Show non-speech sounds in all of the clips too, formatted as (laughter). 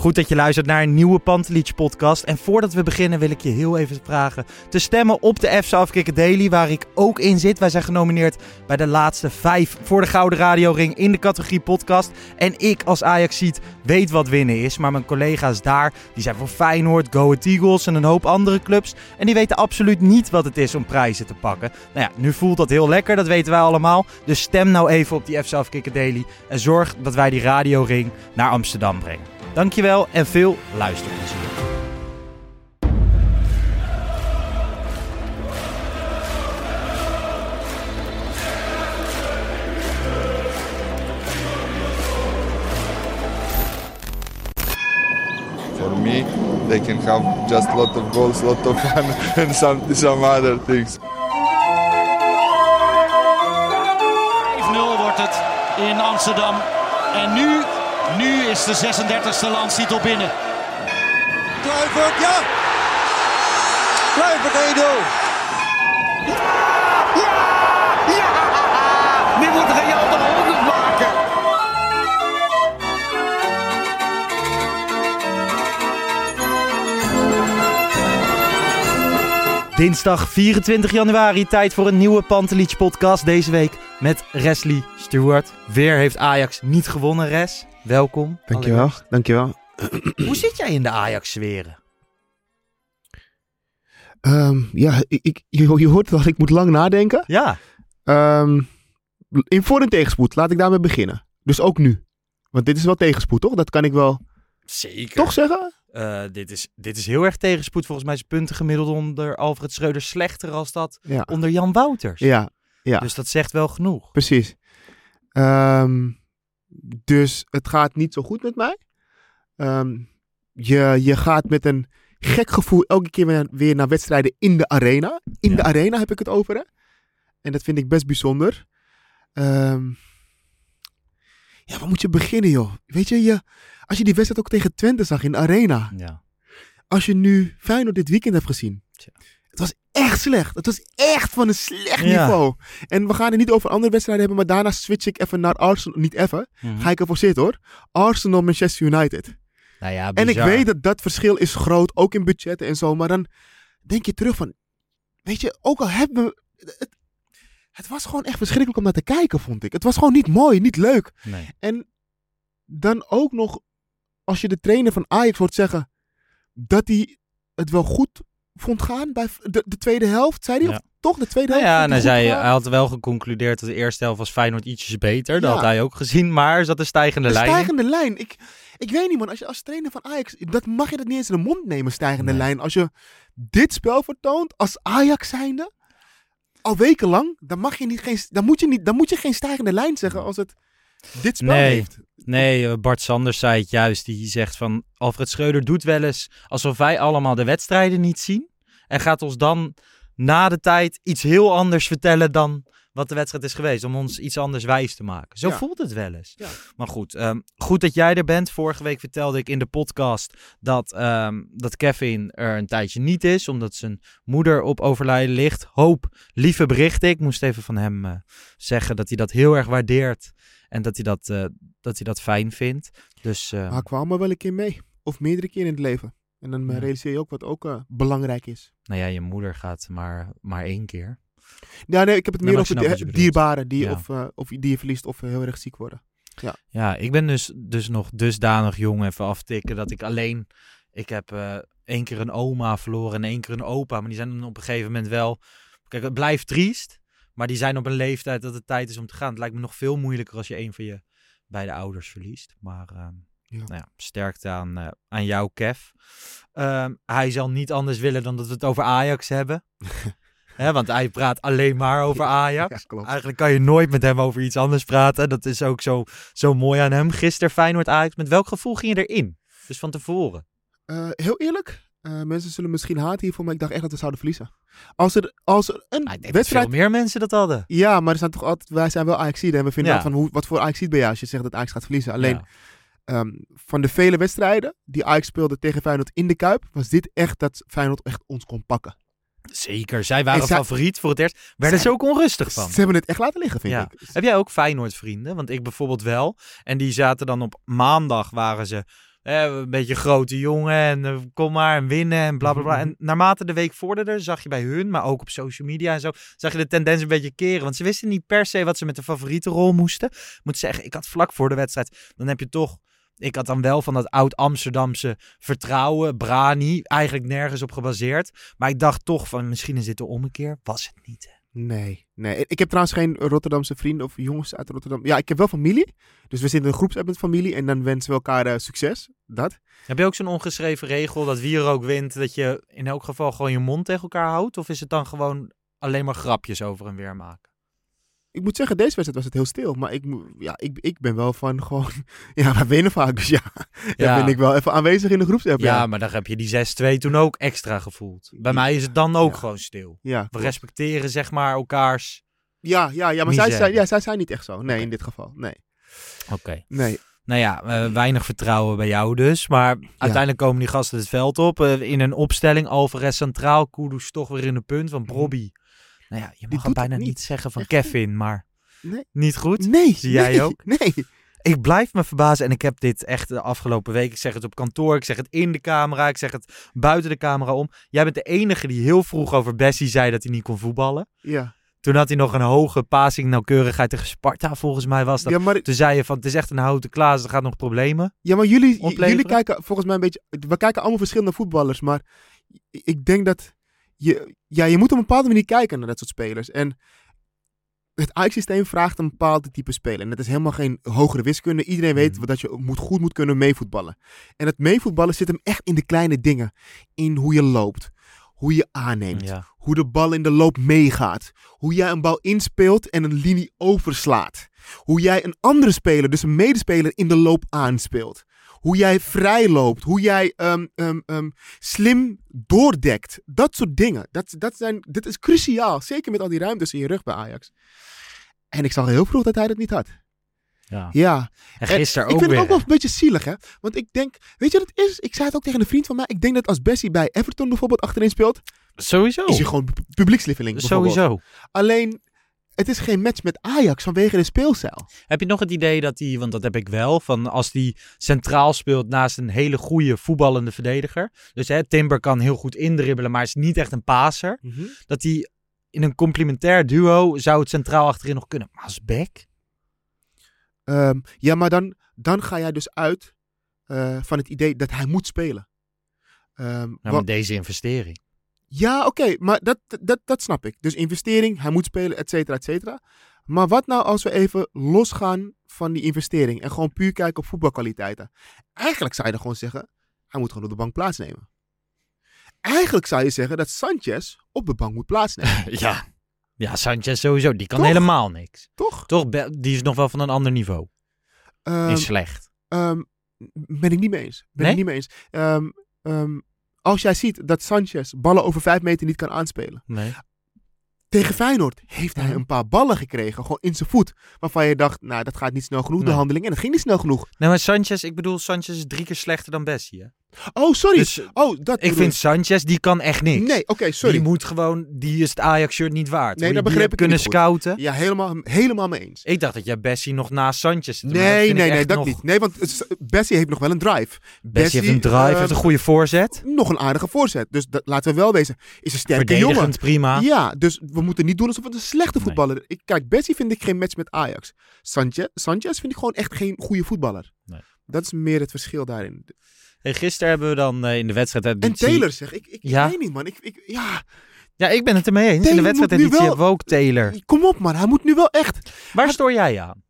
Goed dat je luistert naar een nieuwe Pantelich podcast. En voordat we beginnen wil ik je heel even vragen te stemmen op de FC Afkikken Daily, waar ik ook in zit. Wij zijn genomineerd bij de laatste vijf voor de Gouden Radioring in de categorie podcast. En ik als Ajaxiet weet wat winnen is, maar mijn collega's daar, die zijn voor Feyenoord, Go Ahead Eagles en een hoop andere clubs. En die weten absoluut niet wat het is om prijzen te pakken. Nou ja, nu voelt dat heel lekker, dat weten wij allemaal. Dus stem nou even op die FC Afkikken Daily en zorg dat wij die radioring naar Amsterdam brengen. Dankjewel en veel luisterplezier. For me, they can have just a lot of goals, a lot of fun, (laughs) and some some other things. 5-0 wordt het in Amsterdam. En nu, nu is de 36e landstitel binnen. Kluivert, ja! Kluivert 1-0. Nu moet Real de 100 maken. Dinsdag 24 januari, tijd voor een nieuwe Pantelich podcast deze week met Wesley Stewart. Weer heeft Ajax niet gewonnen, Res. Welkom. Dankjewel, Allereerst. dankjewel. Hoe zit jij in de Ajax-sferen? Ehm, ja, ik, ik- je, je hoort dat ik moet lang nadenken. Ja. Ehm, in voor- en tegenspoed, laat ik daarmee beginnen. Dus ook nu. Want dit is wel tegenspoed, toch? Dat kan ik wel Zeker. toch zeggen? Eh, dit, is, dit is heel erg tegenspoed. Volgens mij is het puntengemiddelde onder Alfred Schreuder slechter als dat Ja, onder Jan Wouters. ja, ja Dus dat zegt wel genoeg. precies. Ehm, dus het gaat niet zo goed met mij. Ehm, je, je gaat met een gek gevoel elke keer weer, weer naar wedstrijden in de arena. In Ja. de arena heb ik het over, hè? En dat vind ik best bijzonder. Ehm, ja, waar moet je beginnen, joh? Weet je, je, als je die wedstrijd ook tegen Twente zag in de arena. Ja. Als je nu Feyenoord dit weekend hebt gezien. Tja. Echt slecht. Het was echt van een slecht Ja. niveau. En we gaan het niet over andere wedstrijden hebben, maar daarna switch ik even naar Arsenal. Niet even, Mhm. ga ik ervoor zitten hoor. Arsenal, Manchester United. Nou ja, En ik weet dat dat verschil is groot, ook in budgetten en zo. Maar dan denk je terug van, weet je, ook al hebben we... Het, het was gewoon echt verschrikkelijk om naar te kijken, vond ik. Het was gewoon niet mooi, niet leuk. Nee. En dan ook nog, als je de trainer van Ajax hoort zeggen dat hij het wel goed vond gaan bij de, de tweede helft, zei hij? Ja. Of toch de tweede Nou helft? ja, en hij, zei, hij had wel geconcludeerd dat de eerste helft was Feyenoord ietsjes beter. Dat had hij ook gezien, maar er zat een stijgende Een lijn. stijgende lijn. Ik, ik weet niet man, als je als trainer van Ajax, dat mag je dat niet eens in de mond nemen, stijgende Nee. lijn. Als je dit spel vertoont als Ajax zijnde, al wekenlang, dan, mag je niet, geen, dan, moet je niet, dan moet je geen stijgende lijn zeggen als het dit spel Nee. heeft. Nee, eh, Bart Sanders zei het juist. Die zegt van Alfred Schreuder doet wel eens alsof wij allemaal de wedstrijden niet zien. En gaat ons dan na de tijd iets heel anders vertellen dan wat de wedstrijd is geweest. Om ons iets anders wijs te maken. Zo Ja. voelt het wel eens. Ja. Maar goed, ehm, goed dat jij er bent. Vorige week vertelde ik in de podcast dat, ehm, dat Kevin er een tijdje niet is. Omdat zijn moeder op overlijden ligt. Hoop, lieve berichten. Ik moest even van hem eh, zeggen dat hij dat heel erg waardeert. En dat hij dat, eh, dat, hij dat fijn vindt. Dus eh, Maar kwam er wel een keer mee. Of meerdere keren in het leven. En dan eh, Ja. realiseer je ook wat ook belangrijk is. nou ja, je moeder gaat maar, maar één keer. Ja, nee, ik heb het meer over de, dierbaren die, Ja. of, of die je verliest of heel erg ziek worden. Ja, ik ben dus, dus nog dusdanig jong even aftikken dat ik alleen... Ik heb één keer een oma verloren en één keer een opa. Maar die zijn dan op een gegeven moment wel... Kijk, het blijft triest. Maar die zijn op een leeftijd dat het tijd is om te gaan. Het lijkt me nog veel moeilijker als je een van je beide ouders verliest. Maar ehm, Ja. Nou ja, sterkte aan, eh, aan jou, Kev. Ehm, hij zal niet anders willen dan dat we het over Ajax hebben. (laughs) Hè, want hij praat alleen maar over Ajax. Ja. Eigenlijk kan je nooit met hem over iets anders praten. Dat is ook zo, zo mooi aan hem. Gisteren Feyenoord Ajax. Met welk gevoel ging je erin? Dus van tevoren. Eh, heel eerlijk, eh, mensen zullen misschien haten hiervoor, maar ik dacht echt dat we zouden verliezen. Als er, als er een wedstrijd... veel meer mensen dat hadden. Ja, maar er zijn toch altijd, wij zijn wel ajax en we vinden Ja. van hoe, wat voor ajax ben je als je zegt dat Ajax gaat verliezen. Alleen Ja. ehm, van de vele wedstrijden die Ajax speelde tegen Feyenoord in de Kuip, was dit echt dat Feyenoord echt ons kon pakken. Zeker. Zij waren En zij- favoriet voor het eerst. Werden ze ook onrustig van. Ze hebben het echt laten liggen, vind Ja. ik. Heb jij ook Feyenoord vrienden? Want ik bijvoorbeeld wel. En die zaten dan op maandag waren ze eh, een beetje grote jongen en eh, kom maar en winnen en bla bla bla. En naarmate de week vorderde zag je bij hun, maar ook op social media en zo, zag je de tendens een beetje keren. Want ze wisten niet per se wat ze met de favoriete rol moesten. Moet zeggen, ik had vlak voor de wedstrijd, dan heb je toch... Ik had dan wel van dat oud-Amsterdamse vertrouwen, Brani, eigenlijk nergens op gebaseerd. Maar ik dacht toch van, misschien is dit de ommekeer. Was het niet, hè? Nee, nee. Ik heb trouwens geen Rotterdamse vrienden of jongens uit Rotterdam. Ja, ik heb wel familie. Dus we zitten in een groepsapp met familie en dan wensen we elkaar eh, succes. Dat. Heb je ook zo'n ongeschreven regel dat wie er ook wint, dat je in elk geval gewoon je mond tegen elkaar houdt? Of is het dan gewoon alleen maar grapjes over en weer maken? Ik moet zeggen, deze wedstrijd was het heel stil. Maar ik, ja, ik, ik ben wel van gewoon... (laughs) Ja, wij winnen vaak. Dus ja, (laughs) dan Ja. ben ik wel even aanwezig in de groepsapp. Ja, Ja, maar dan heb je die 6-2 toen ook extra gevoeld. Bij mij is het dan ook gewoon stil. ja. We respecteren zeg maar elkaars... Ja, ja, ja maar zij, zij, ja, zij zijn niet echt zo. Nee, in dit geval. Nee. Oké. Nee. Nou ja, eh, weinig vertrouwen bij jou dus. Maar uiteindelijk komen die gasten het veld op. eh, in een opstelling, Alvarez centraal, Kudus toch weer in de punt. van Bobby. Nou ja, je mag het bijna niet niet. zeggen van Echt Kevin, maar Nee. niet goed. Nee. Zie jij nee, ook? Nee. Ik blijf me verbazen en ik heb dit echt de afgelopen week. Ik zeg het op kantoor, ik zeg het in de camera, ik zeg het buiten de camera om. Jij bent de enige die heel vroeg over Bessie zei dat hij niet kon voetballen. Ja. Toen had hij nog een hoge passing nauwkeurigheid tegen Sparta, volgens mij was dat. Ja, maar, Toen zei je van, het is echt een houten klaas, er gaat nog problemen. ja, maar jullie, Opleveren? jullie kijken volgens mij een beetje... We kijken allemaal verschillende voetballers. Maar ik denk dat... Je, ja, je moet op een bepaalde manier kijken naar dat soort spelers. En het Ajax-systeem vraagt een bepaald type speler. En dat is helemaal geen hogere wiskunde. Iedereen weet Mhm. dat je moet, goed moet kunnen meevoetballen. En het meevoetballen zit hem echt in de kleine dingen. In hoe je loopt. Hoe je aanneemt. Ja. Hoe de bal in de loop meegaat. Hoe jij een bal inspeelt en een linie overslaat. Hoe jij een andere speler, dus een medespeler, in de loop aanspeelt. Hoe jij vrij loopt. Hoe jij ehm, ehm, ehm, slim doordekt. Dat soort dingen. Dat, dat zijn, dit is cruciaal. Zeker met al die ruimtes in je rug bij Ajax. En ik zag heel vroeg dat hij dat niet had. ja. Ja. En En gisteren ik ook vind weer. het ook wel een beetje zielig, hè? Want ik denk, weet je wat het is? Ik zei het ook tegen een vriend van mij. Ik denk dat als Bessie bij Everton bijvoorbeeld achterin speelt, Sowieso. is hij gewoon pu- publiekslieveling. Sowieso. Alleen, het is geen match met Ajax vanwege de speelstijl. Heb je nog het idee dat hij, want dat heb ik wel, van als die centraal speelt naast een hele goede voetballende verdediger. Dus hè, Timber kan heel goed indribbelen, maar is niet echt een paser. Dat hij in een complementair duo zou het centraal achterin nog kunnen. Maar als back? Ehm, ja, maar dan, dan ga jij dus uit eh, van het idee dat hij moet spelen. Ehm, Nou, want- met deze investering. Ja, oké, maar dat, dat, dat snap ik. Dus investering, hij moet spelen, et cetera, et cetera. Maar wat nou als we even losgaan van die investering en gewoon puur kijken op voetbalkwaliteiten? Eigenlijk zou je dan gewoon zeggen, hij moet gewoon op de bank plaatsnemen. Eigenlijk zou je zeggen dat Sanchez op de bank moet plaatsnemen, (laughs) Ja. Ja, Sanchez sowieso. Die kan Toch? helemaal niks. toch? Toch, die is nog wel van een ander niveau. Ehm, is slecht. ehm, ben ik niet mee eens. Ben Nee? ik niet mee eens. Ehm, ehm, als jij ziet dat Sanchez ballen over vijf meter niet kan aanspelen. Nee. Tegen Feyenoord heeft hij Mhm. een paar ballen gekregen, gewoon in zijn voet. Waarvan je dacht, nou dat gaat niet snel genoeg, Nee. de handeling. En het ging niet snel genoeg. Nee, maar Sanchez, ik bedoel, Sanchez is drie keer slechter dan Bessie, hè? Oh, sorry. Dus oh, dat ik vind Sanchez, die kan echt niks. Nee, oké, sorry. Die moet gewoon, die is het Ajax-shirt niet waard. Nee, dat die begreep ik kunnen goed. scouten. Ja, helemaal, helemaal mee eens. Ik dacht dat jij Bessie nog naast Sanchez Nee, nee, nee, dat nog- niet. Nee, want Bessie heeft nog wel een drive. Bessie heeft een drive, ehm, heeft een goede voorzet. Nog een aardige voorzet. Dus dat, laten we wel wezen. Is een sterke jongen. Prima. Ja, dus we moeten niet doen alsof het een slechte voetballer is. Kijk, Bessie vind ik geen match met Ajax. Sanchez, Sanchez vind ik gewoon echt geen goede voetballer. Nee. Dat is meer het verschil daarin. Hey, gisteren hebben we dan eh, in de wedstrijd... En Taylor zeg, ik, ik, Ja? weet niet man. Ik, ik, ja, Ja, ik ben het ermee eens. in Taylor de wedstrijd hebben we ook Taylor. kom op man, hij moet nu wel echt. Waar stoor jij aan?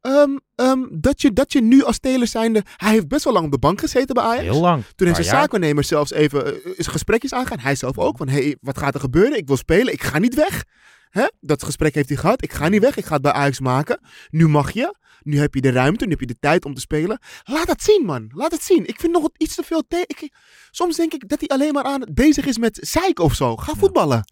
Ehm, ehm, dat, je, dat je nu als speler zijnde... Hij heeft best wel lang op de bank gezeten bij Ajax. Heel lang. Toen heeft zijn jaar. zaakwaarnemer zelfs even is gesprekjes aangaan. Hij zelf ook. Van, hey, wat gaat er gebeuren? Ik wil spelen. Ik ga niet weg. Hè? Dat gesprek heeft hij gehad. Ik ga niet weg. Ik ga het bij Ajax maken. Nu mag je. Nu heb je de ruimte. Nu heb je de tijd om te spelen. Laat het zien, man. Laat het zien. Ik vind nog iets te veel... te- ik, soms denk ik dat hij alleen maar aan bezig is met zeik of zo. Ga voetballen.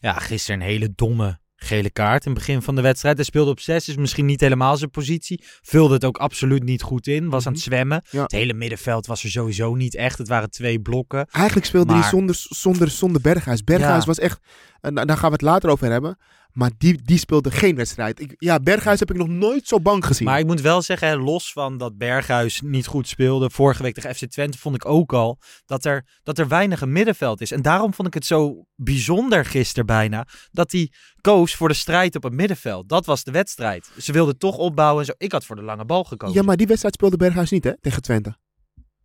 Ja, gisteren een hele domme gele kaart in het begin van de wedstrijd. Hij speelde op zes, is misschien niet helemaal zijn positie. Vulde het ook absoluut niet goed in. Was aan het zwemmen. Ja. Het hele middenveld was er sowieso niet echt. Het waren twee blokken. Eigenlijk speelde hij zonder, zonder, zonder Berghuis. Berghuis Ja. was echt... En daar gaan we het later over hebben. Maar die, die speelde geen wedstrijd. Ik, ja, Berghuis heb ik nog nooit zo bang gezien. Maar ik moet wel zeggen, hè, los van dat Berghuis niet goed speelde. Vorige week tegen FC Twente vond ik ook al dat er, dat er weinig een middenveld is. En daarom vond ik het zo bijzonder gisteren bijna. Dat hij koos voor de strijd op het middenveld. Dat was de wedstrijd. Ze wilden toch opbouwen en zo. Ik had voor de lange bal gekozen. Ja, maar die wedstrijd speelde Berghuis niet, hè? Tegen Twente.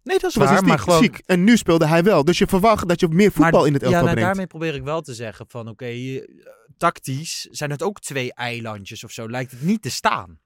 nee, dat is was waar. dus Maar gewoon, ziek. En nu speelde hij wel. Dus je verwacht dat je meer voetbal Maar- in het elftal ja, nou, brengt. daarmee probeer ik wel te zeggen van oké, tactisch zijn het ook twee eilandjes of zo. Lijkt het niet te staan.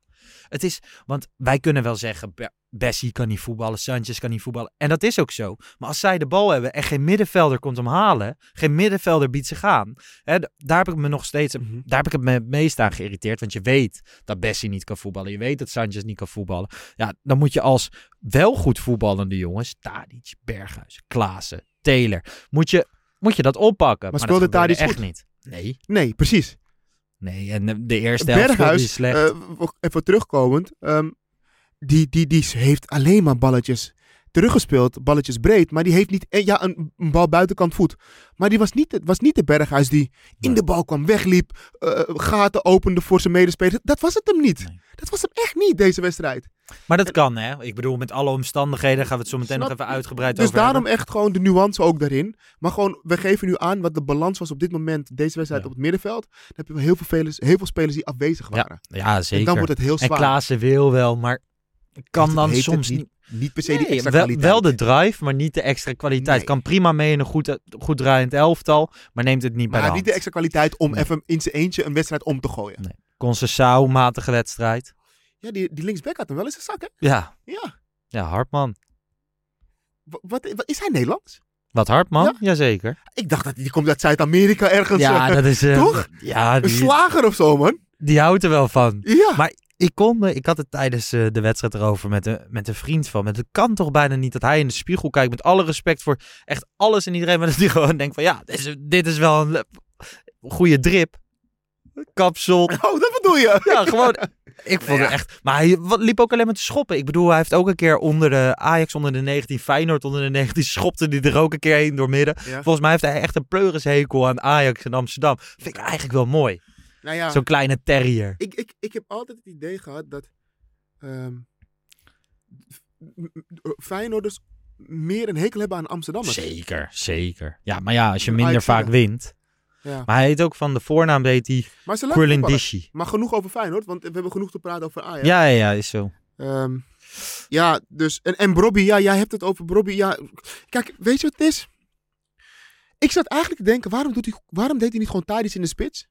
Het is, want wij kunnen wel zeggen, Be- Bessie kan niet voetballen, Sanchez kan niet voetballen. En dat is ook zo. Maar als zij de bal hebben en geen middenvelder komt hem halen, geen middenvelder biedt zich aan. Hè, daar heb ik me nog steeds, Mhm. daar heb ik het me het meest aan geïrriteerd. Want je weet dat Bessie niet kan voetballen. Je weet dat Sanchez niet kan voetballen. Ja, dan moet je als wel goed voetballende jongens, Tadic, Berghuis, Klaassen, Taylor, moet je, moet je dat oppakken. Maar, speelde dat gebeurde Tadic echt goed? niet. Nee, Nee, precies. nee. En de- de eerste helft Berghuis, slecht. eh, w- even terugkomend. ehm, die, die, die heeft alleen maar balletjes teruggespeeld. Balletjes breed. Maar die heeft niet... eh, Ja, een, een bal buitenkant voet. Maar die was niet, de- was niet de Berghuis die in Nee. de bal kwam, wegliep. eh, gaten opende voor zijn medespelers. Dat was het hem niet. Nee. Dat was hem echt niet, deze wedstrijd. Maar dat kan, hè? Ik bedoel, met alle omstandigheden gaan we het zo meteen nog even uitgebreid Dus over daarom hebben. echt gewoon de nuance ook daarin. Maar gewoon, we geven nu aan wat de balans was op dit moment, deze wedstrijd Ja. op het middenveld. Dan heb je heel veel, spelers, heel veel spelers die afwezig waren. Ja, En zeker. dan wordt het heel En zwaar. Klaassen wil wel, maar kan dan soms niet, niet. per se die Nee, extra wel, kwaliteit. wel de drive, maar niet de extra kwaliteit. Nee. Kan prima mee in een goed, goed draaiend elftal, maar neemt het niet bij de hand. niet de extra kwaliteit om Nee. even in zijn eentje een wedstrijd om te gooien. Nee. Concessao, matige wedstrijd. Ja, die, die linksback had hem wel in zijn zak, hè? Ja, Ja. ja Hartman. Wa- Wat, wat, is hij Nederlands? Wat Hartman? Ja. Jazeker. Ik dacht dat die komt uit Zuid-Amerika ergens. Ja, eh, dat is... eh, toch? Ja, Een die, slager of zo, man. die houdt er wel van. Ja. Maar ik kon me, ik had het tijdens eh, de wedstrijd erover met, een met een vriend van. me. Het kan toch bijna niet dat hij in de spiegel kijkt met alle respect voor echt alles en iedereen. Maar dat hij (laughs) gewoon denkt van ja, dit is, dit is wel een goede drip. Kapsel. Oh, dat bedoel je? Ja, gewoon. (laughs) Ik vond het echt. Maar hij liep ook alleen maar te schoppen. Ik bedoel, hij heeft ook een keer onder de Ajax onder de 19, Feyenoord onder de 19, schopte hij er ook een keer heen door midden. Volgens mij heeft hij echt een pleurishekel aan Ajax in Amsterdam. Vind ik eigenlijk wel mooi. Nou ja, Zo'n kleine terrier. ik, ik, ik heb altijd het idee gehad dat ehm m- m- Feyenoorders meer een hekel hebben aan Amsterdammers. Zeker, zeker. Ja, maar ja, als je minder vaak wint. Ja. Maar hij heet ook van de voornaam, heet hij Maar ze laten Quillen voetballen. Dishi. Maar genoeg over Feyenoord, want we hebben genoeg te praten over Ajax. Ja, ja, ja, is zo. Ehm, ja, dus. En, en Brobby, ja, jij hebt het over Brobby. Ja, kijk, weet je wat het is? Ik zat eigenlijk te denken, waarom, doet hij, waarom deed hij niet gewoon Tadic in de spits?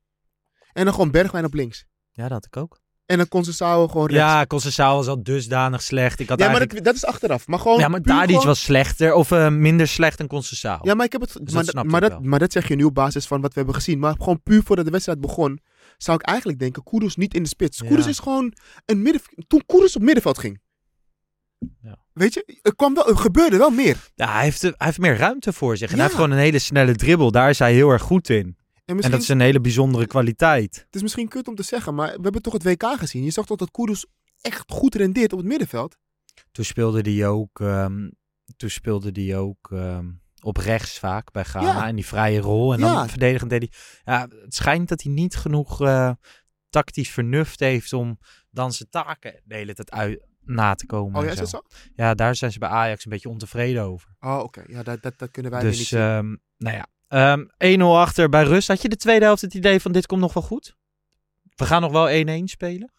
En dan gewoon Bergwijn op links. Ja, dat had ik ook. En dan kon Conceição gewoon rechts. Ja, Conceição was al dusdanig slecht. Ik had ja maar dat, dat is achteraf. Maar gewoon ja, maar Tadic gewoon- was slechter of eh, minder slecht dan Conceição. Ja, maar ik heb het. dat maar, snapte maar, dat, maar dat zeg je nu op basis van wat we hebben gezien. Maar gewoon puur voordat de wedstrijd begon, zou ik eigenlijk denken: Koeders niet in de spits. Ja. Is gewoon een midden. Toen Koeders op middenveld ging. Ja. Weet je, er, kwam wel, er gebeurde wel meer. Ja, hij heeft, hij heeft meer ruimte voor zich. En Ja. hij heeft gewoon een hele snelle dribbel. Daar is hij heel erg goed in. En En dat is een hele bijzondere kwaliteit. Het is misschien kut om te zeggen, maar we hebben toch het WK gezien. Je zag toch dat Koeders echt goed rendeert op het middenveld. Toen speelde hij ook, ehm, toen speelde hij ook ehm, op rechts vaak bij Ghana. Ja. In die vrije rol. En dan verdedigend deed hij... Ja, het schijnt dat hij niet genoeg eh, tactisch vernuft heeft om dan zijn taken de hele tijd uit, na te komen. Oh ja, en is dat zo? Ja, daar zijn ze bij Ajax een beetje ontevreden over. Oh, oké. Ja, dat, dat, dat kunnen wij weer niet Dus, zien. ehm, nou ja. Ehm 1-0 achter bij rust. Had je de tweede helft het idee van dit komt nog wel goed? We gaan nog wel 1-1 spelen?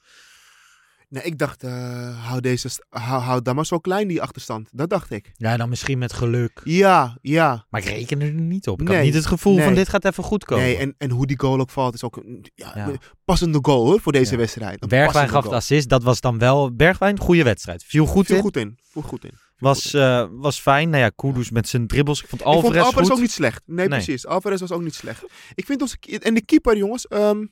Nee, ik dacht, eh, hou, deze, hou, hou dan maar zo klein die achterstand. Dat dacht ik. Ja, dan misschien met geluk. Ja, ja. Maar ik reken er niet op. Ik Nee, had niet het gevoel van dit gaat even goed komen. Nee, en, en hoe die goal ook valt is ook een ja, passende goal hoor, voor deze Ja. wedstrijd. Een Bergwijn gaf de assist. Dat was dan wel... Bergwijn, goede wedstrijd. Viel goed Viel in. goed in. Viel goed in. Was, eh, was fijn. Nou ja, Kudus met zijn dribbles. Ik vond ik vond Alvarez Alvarez goed. ook niet slecht. Nee, Nee. precies. Alvarez was ook niet slecht. Ik vind onze... ki- En de keeper, jongens. ehm,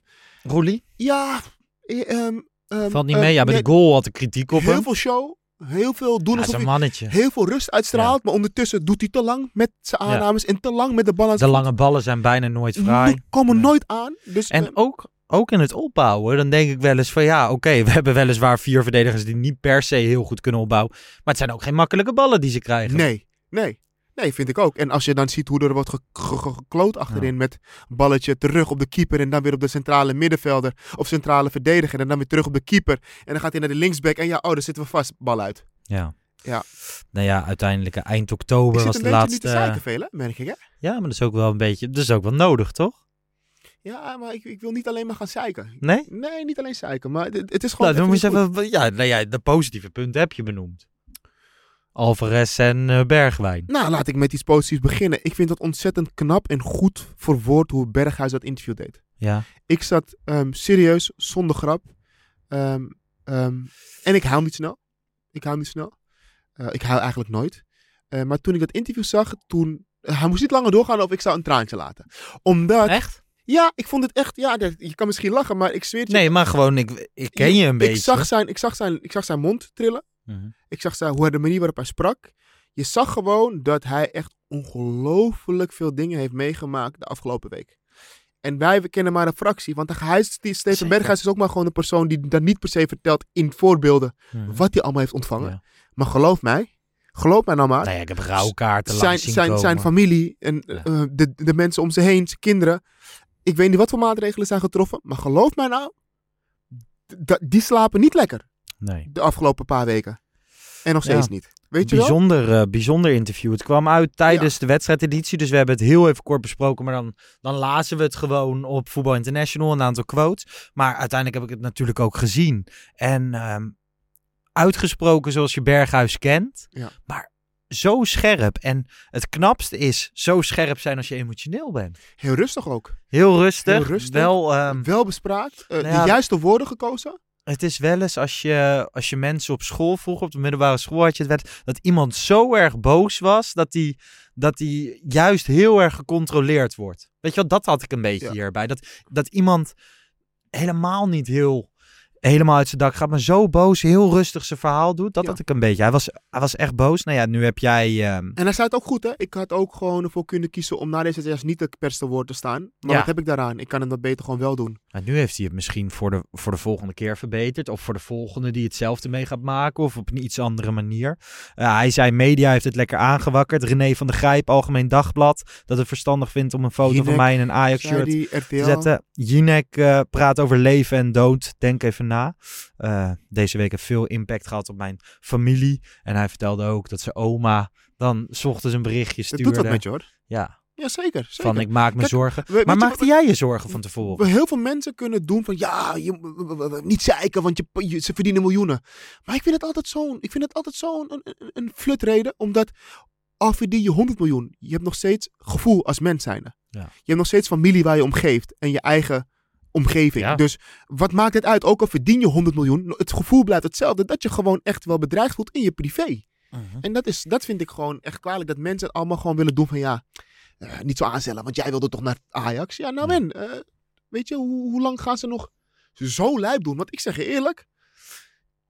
Roelie? ja... eh, ehm, ehm, Valt niet mee. Ja, bij nee, de goal had ik kritiek op Heel hem. veel show. Heel veel doen Ja, alsof mannetje. heel veel rust uitstraalt. Maar ondertussen doet hij te lang met zijn Ja. aannames. En te lang met de bal aan De lange ballen zijn bijna nooit fraai. Die komen nooit aan. Dus, En ook, ook in het opbouwen, dan denk ik wel eens van ja, oké, (laughs) we hebben weliswaar vier verdedigers die niet per se heel goed kunnen opbouwen. Maar het zijn ook geen makkelijke ballen die ze krijgen. Nee, nee. Nee, vind ik ook. En als je dan ziet hoe er wordt ge- ge- ge- gekloot achterin met balletje terug op de keeper en dan weer op de centrale middenvelder of centrale verdediger en dan weer terug op de keeper. En dan gaat hij naar de linksback en ja, oh, daar zitten we vast, bal uit. Ja. Ja. Nou ja, uiteindelijk eind oktober was een de beetje laatste. nu te zeiken veel, hè, merk ik, hè? Ja, maar dat is ook wel een beetje, dat is ook wel nodig, toch? Ja, maar ik, ik wil niet alleen maar gaan zeiken. Nee? Nee, niet alleen zeiken, maar het, het is gewoon Nou, dan moet je even ja, nou ja, de positieve punten heb je benoemd. Alvarez en eh, Bergwijn. Nou, laat ik met iets positiefs beginnen. Ik vind het ontzettend knap en goed verwoord hoe Berghuis dat interview deed. Ja. Ik zat ehm, serieus, zonder grap. Ehm, ehm, en ik huil niet snel. Ik huil niet snel. Eh, ik huil eigenlijk nooit. Eh, maar toen ik dat interview zag, toen... hij moest niet langer doorgaan of ik zou een traantje laten. Omdat... Echt? Ja, ik vond het echt... Ja, je kan misschien lachen, maar ik zweer het je. Nee, maar gewoon, ik, ik ken je een beetje. Ik zag, zijn, ik, zag zijn, ik zag zijn mond trillen. Mhm. Ik zag zijn, hoe, de manier waarop hij sprak. Je zag gewoon dat hij echt ongelooflijk veel dingen heeft meegemaakt de afgelopen week. En wij we kennen maar een fractie. Want hij Steven. Berghuis is ook maar gewoon een persoon die dat niet per se vertelt in voorbeelden Mhm. wat hij allemaal heeft ontvangen. Ja. Maar geloof mij, geloof mij nou maar. Ja, ik heb rouwkaarten zijn, langs zien zijn, zijn familie en Ja. eh, de, de mensen om ze heen, zijn kinderen. Ik weet niet wat voor maatregelen zijn getroffen. Maar geloof mij nou, die slapen niet lekker Nee. de afgelopen paar weken. En nog Ja. steeds niet. Weet je wel? Bijzonder, eh, bijzonder interview. Het kwam uit tijdens de wedstrijdeditie, dus we hebben het heel even kort besproken. Maar dan, dan lazen we het gewoon op Voetbal International, een aantal quotes. Maar uiteindelijk heb ik het natuurlijk ook gezien. En ehm, uitgesproken zoals je Berghuis kent. Ja. Maar zo scherp. En het knapste is zo scherp zijn als je emotioneel bent. Heel rustig ook. Heel rustig. Heel rustig. Wel, ehm, Wel bespraakt. eh, nou ja, de juiste woorden gekozen. het is wel eens als je, als je mensen op school vroeg, op de middelbare school had je het wel, dat iemand zo erg boos was dat die, dat die juist heel erg gecontroleerd wordt. Weet je wel, dat had ik een beetje Ja. hierbij. Dat, dat iemand helemaal niet heel, helemaal uit zijn dak gaat, maar zo boos, heel rustig zijn verhaal doet. Dat Ja. had ik een beetje. Hij was, hij was echt boos. Nou ja, nu heb jij... ehm, En hij het ook goed, hè. Ik had ook gewoon ervoor kunnen kiezen om na deze test niet het perste woord te staan. Maar Ja. wat heb ik daaraan? Ik kan hem dat beter gewoon wel doen. Nou, nu heeft hij het misschien voor de, voor de volgende keer verbeterd. Of voor de volgende die hetzelfde mee gaat maken. Of op een iets andere manier. Eh, hij zei, media heeft het lekker aangewakkerd. René van der Grijp, Algemeen Dagblad. Dat het verstandig vindt om een foto van mij in een Ajax-shirt te zetten. Jinek eh, praat over leven en dood. Denk even na. Eh, deze week heeft veel impact gehad op mijn familie. En hij vertelde ook dat zijn oma dan 's ochtends een berichtje Het stuurde. doet wat met je, hoor. Ja, Ja, zeker. zeker. van ik maak me Kijk, zorgen. we- maar maakte jij je zorgen van tevoren? Heel veel mensen kunnen doen van ja, je, niet zeiken, want je, je- ze verdienen miljoenen. Maar ik vind het altijd zo'n, ik vind het altijd zo'n een, flutreden, omdat al verdien je 100 miljoen, je hebt nog steeds gevoel als mens zijnde. Ja. Je hebt nog steeds familie waar je om geeft en je eigen omgeving. Ja. Dus wat maakt het uit? Ook al verdien je 100 miljoen, het gevoel blijft hetzelfde, dat je gewoon echt wel bedreigd voelt in je privé. Mhm. En dat, is, dat vind ik gewoon echt kwalijk. Dat mensen het allemaal gewoon willen doen van ja, eh, niet zo aanstellen. Want jij wilde toch naar Ajax? Ja, nou en. eh, weet je, hoe, hoe lang gaan ze nog zo lijp doen? Want ik zeg je eerlijk.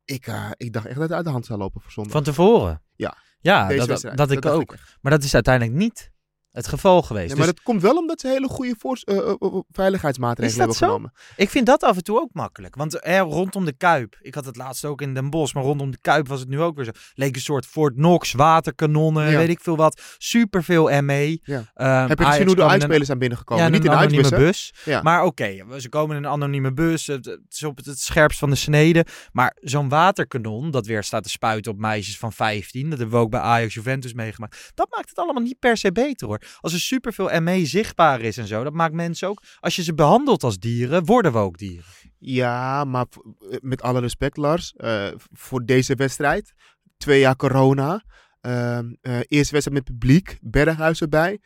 Ik, eh, ik dacht echt dat het uit de hand zou lopen voor zondag. Van tevoren? Ja. Ja, dat, dat ik ook. Maar dat is uiteindelijk niet het geval geweest. Ja, dus maar dat komt wel omdat ze hele goede voor, eh, eh, eh, veiligheidsmaatregelen hebben zo? genomen. ik vind dat af en toe ook makkelijk. Want eh, rondom de Kuip, ik had het laatst ook in Den Bosch, maar rondom de Kuip was het nu ook weer zo. Leek een soort Fort Knox, waterkanonnen, Ja. weet ik veel wat. Superveel ME. Ja. Ehm, Heb je gezien hoe de uitspelers zijn binnengekomen? Ja, niet in de anonieme bus. Maar oké, ze komen in een anonieme bus. Het, is op het, het scherpst van de snede. Maar zo'n waterkanon dat weer staat te spuiten op meisjes van 15. Dat hebben we ook bij Ajax Juventus meegemaakt. Dat maakt het allemaal niet per se beter hoor. Als er superveel ME zichtbaar is en zo, dat maakt mensen ook... Als je ze behandelt als dieren, worden we ook dieren. Ja, maar eh, met alle respect, Lars. eh, voor deze wedstrijd, twee jaar corona. eh, eerste wedstrijd met publiek, Berghuis erbij.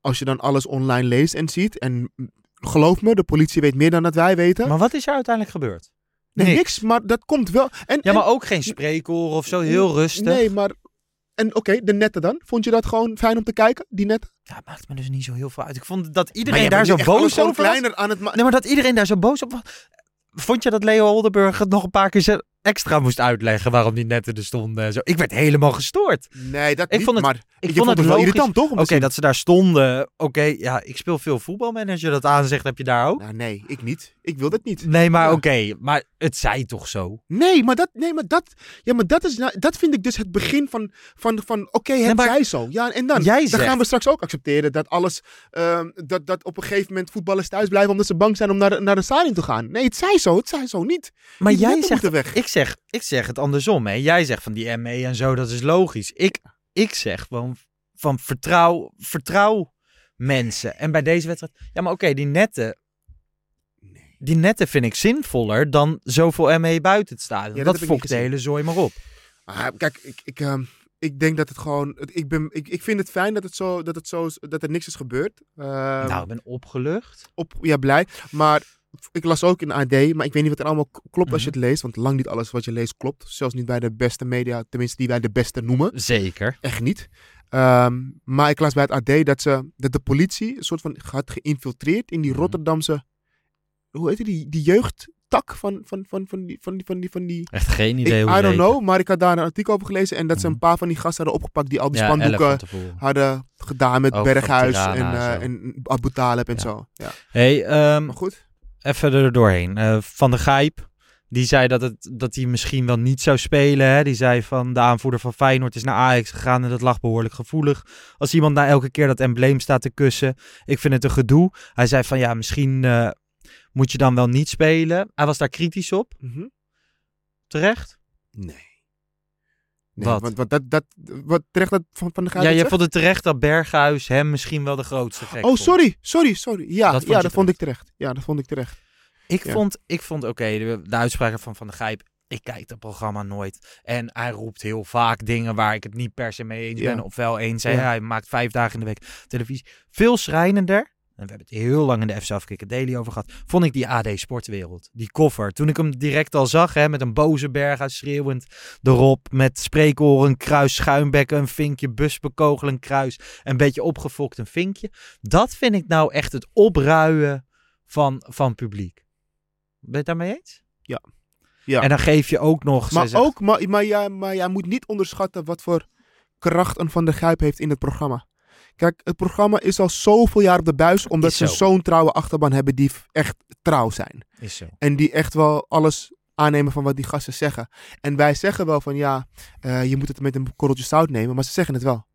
Als je dan alles online leest en ziet. En geloof me, de politie weet meer dan dat wij weten. Maar wat is er uiteindelijk gebeurd? nee, niks. niks. maar dat komt wel. En, Ja, en- maar ook geen spreekhoren of zo, heel rustig. Nee, maar. En oké, de netten dan? Vond je dat gewoon fijn om te kijken, die netten? Ja, het maakt me dus niet zo heel veel uit. Ik vond dat iedereen daar zo boos over was. kleiner aan het ma- Nee, maar dat iedereen daar zo boos op was. Vond je dat Leo Oldenburg het nog een paar keer ze- extra moest uitleggen waarom die netten er stonden en zo? Ik werd helemaal gestoord. Nee, dat Ik niet, vond het- maar Ik vond het wel irritant, toch? Oké, dat ze daar stonden. Oké, ja, ik speel veel voetbalmanager. Dat aanzegt heb je daar ook. Nou, nee, ik niet. Ik wil dat niet. Nee, maar Ja. oké. maar het zei toch zo? Nee, maar dat, nee, maar dat, ja, maar dat, is, nou- dat vind ik dus het begin van, van, van oké, het maar- zij zo. Ja, en dan, Jij dan zegt- gaan we straks ook accepteren dat alles, ehm, dat, dat op een gegeven moment voetballers thuis blijven omdat ze bang zijn om naar, naar de stadion te gaan. Nee, het zij zo, het zij zo niet. Maar Die jij zegt, weg. ik zeg, ik zeg het andersom. Hè. Jij zegt van die ME en zo, dat is logisch. Ik, ik zeg gewoon van vertrouw, vertrouw mensen. En bij deze wedstrijd, ja, maar oké, die netten. Die netten vind ik zinvoller dan zoveel ME buiten het stadion. Ja, dat dat fokt de hele zooi maar op. Ah, kijk, ik, ik, ehm, ik denk dat het gewoon, ik, ben, ik, ik vind het fijn dat, het zo, dat, het zo, is- dat er niks is gebeurd. Ehm, nou, ik ben opgelucht. op, ja, blij. Maar ik las ook in AD, maar ik weet niet wat er allemaal klopt als je Mhm. het leest. Want lang niet alles wat je leest klopt. Zelfs niet bij de beste media, tenminste die wij de beste noemen. Zeker. Echt niet. Ehm, maar ik las bij het AD dat, ze, dat de politie een soort van had geïnfiltreerd in die Mhm. Rotterdamse, hoe heet die, die jeugdtak van, van, van, van, die, van, die, van, die, van die... Echt geen Ik, idee hoe I don't know, maar ik had daar een artikel over gelezen en dat ze Mhm. een paar van die gasten hadden opgepakt die al die Ja, spandoeken hadden gedaan met Ook Berghuis en, eh en Abu Talib en Ja. zo. Ja. Hey, ehm, Maar goed. Even er doorheen. Eh, van de Gijp, die zei dat, het, dat hij misschien wel niet zou spelen. Hè? Die zei van de aanvoerder van Feyenoord is naar Ajax gegaan en dat lag behoorlijk gevoelig. Als iemand na elke keer dat embleem staat te kussen. Ik vind het een gedoe. Hij zei van ja, misschien eh, moet je dan wel niet spelen. Hij was daar kritisch op. Mhm. Terecht? Nee. Nee, Wat? Want, want dat, dat, wat terecht dat van, van de Gaal Ja, je vond het terecht dat Berghuis hem misschien wel de grootste gek Oh, vond. sorry, sorry, sorry. Ja, Dat vond ja, dat vond ik terecht. Ja, dat vond ik terecht. Ik Ja. vond, ik vond oké, de, de uitspraken van Van der Gijp. Ik kijk dat programma nooit. En hij roept heel vaak dingen waar ik het niet per se mee eens Ja. ben. Of wel eens. Ja. Hij maakt vijf dagen in de week televisie. Veel schrijnender. En we hebben het heel lang in de FC Afkikken Daily over gehad. Vond ik die AD Sportwereld. Die koffer. Toen ik hem direct al zag. Hè, met een boze berg uit schreeuwend erop. Met spreekoren, kruis, schuimbekken, een vinkje, busbekogel, een kruis. Een beetje opgefokt een vinkje. Dat vind ik nou echt het opruien van, van publiek. Ben je het daarmee eens? Ja. En dan geef je ook nog... maar, ook, maar, maar, jij, maar jij moet niet onderschatten wat voor kracht een Van der Gijp heeft in het programma. Kijk, het programma is al zoveel jaar op de buis, omdat ze zo. zo'n trouwe achterban hebben die echt trouw zijn. Is zo. En die echt wel alles aannemen van wat die gasten zeggen. En wij zeggen wel van ja, eh, je moet het met een korreltje zout nemen, maar ze zeggen het wel.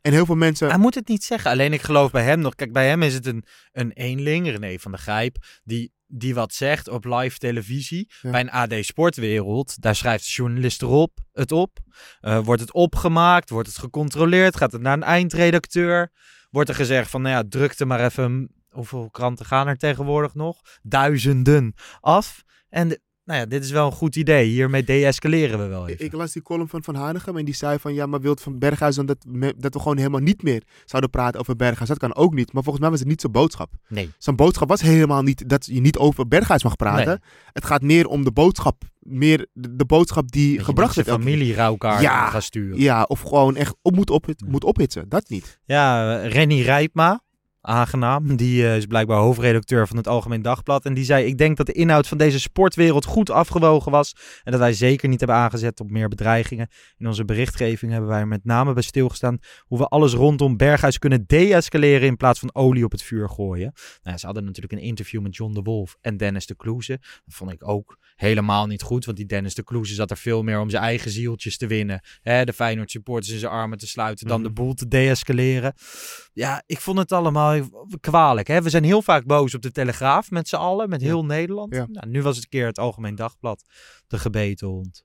En heel veel mensen... Hij moet het niet zeggen. Alleen ik geloof bij hem nog. Kijk, bij hem is het een, een eenling, René van der Gijp, die, die wat zegt op live televisie. Ja. Bij een AD Sportwereld, daar schrijft de journalist erop, het op. Eh, wordt het opgemaakt, wordt het gecontroleerd, gaat het naar een eindredacteur. Wordt er gezegd van, nou ja, druk er maar even, hoeveel kranten gaan er tegenwoordig nog? Duizenden af. En de- nou ja, dit is wel een goed idee. Hiermee deescaleren we wel even. ik las die column van Van Hanegem en die zei van ja, maar wilt van Berghuis dan dat, me- dat we gewoon helemaal niet meer zouden praten over Berghuis? Dat kan ook niet. Maar volgens mij was het niet zijn boodschap. Nee. Zijn boodschap was helemaal niet dat je niet over Berghuis mag praten. Nee. Het gaat meer om de boodschap, meer de, de boodschap die Dat gebracht je familie rouwkaart Ja. gaan sturen. Ja, of gewoon echt op moet, op, moet ophitsen. Dat niet. Ja, Renny Rijpma, aangenaam. Die eh, is blijkbaar hoofdredacteur van het Algemeen Dagblad. En die zei, ik denk dat de inhoud van deze sportwereld goed afgewogen was. En dat wij zeker niet hebben aangezet op meer bedreigingen. In onze berichtgeving hebben wij met name bij stilgestaan hoe we alles rondom Berghuis kunnen deescaleren in plaats van olie op het vuur gooien. Nou, ze hadden natuurlijk een interview met John de Wolf en Dennis de Kloeze. Dat vond ik ook helemaal niet goed, want die Dennis de Kloeze zat er veel meer om zijn eigen zieltjes te winnen. Hè, de Feyenoord supporters in zijn armen te sluiten, dan de Mhm. boel te deescaleren. Ja, ik vond het allemaal kwalijk. Hè? We zijn heel vaak boos op de Telegraaf met z'n allen, met heel Nederland. Ja. Nou, nu was het een keer het Algemeen Dagblad, de gebeten hond.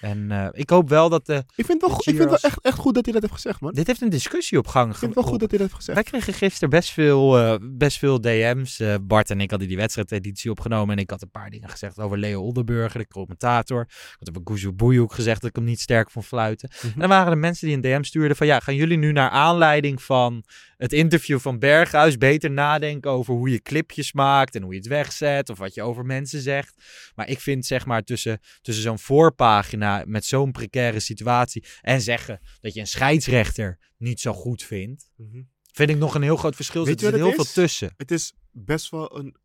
En eh, ik hoop wel dat de... Ik vind het wel, ik vind wel echt, echt goed dat hij dat heeft gezegd, man. Dit heeft een discussie op gang Ik vind het wel goed dat hij dat heeft gezegd. Wij kregen gisteren best veel, eh, best veel DM's. Eh, Bart en ik hadden die wedstrijdeditie opgenomen. En ik had een paar dingen gezegd over Leo Oldenburger, de commentator. Ik had over Guzu Boejoek gezegd dat ik hem niet sterk vond fluiten. Mhm. En dan waren er mensen die een DM stuurden van... Ja, gaan jullie nu naar aanleiding van het interview van Berghuis... beter nadenken over hoe je clipjes maakt en hoe je het wegzet... of wat je over mensen zegt. Maar ik vind zeg maar tussen, tussen zo'n voorpagina met zo'n precaire situatie... en zeggen dat je een scheidsrechter niet zo goed vindt... Mhm. Vind ik nog een heel groot verschil. Weet Er zit heel het veel is? tussen. Het is best wel een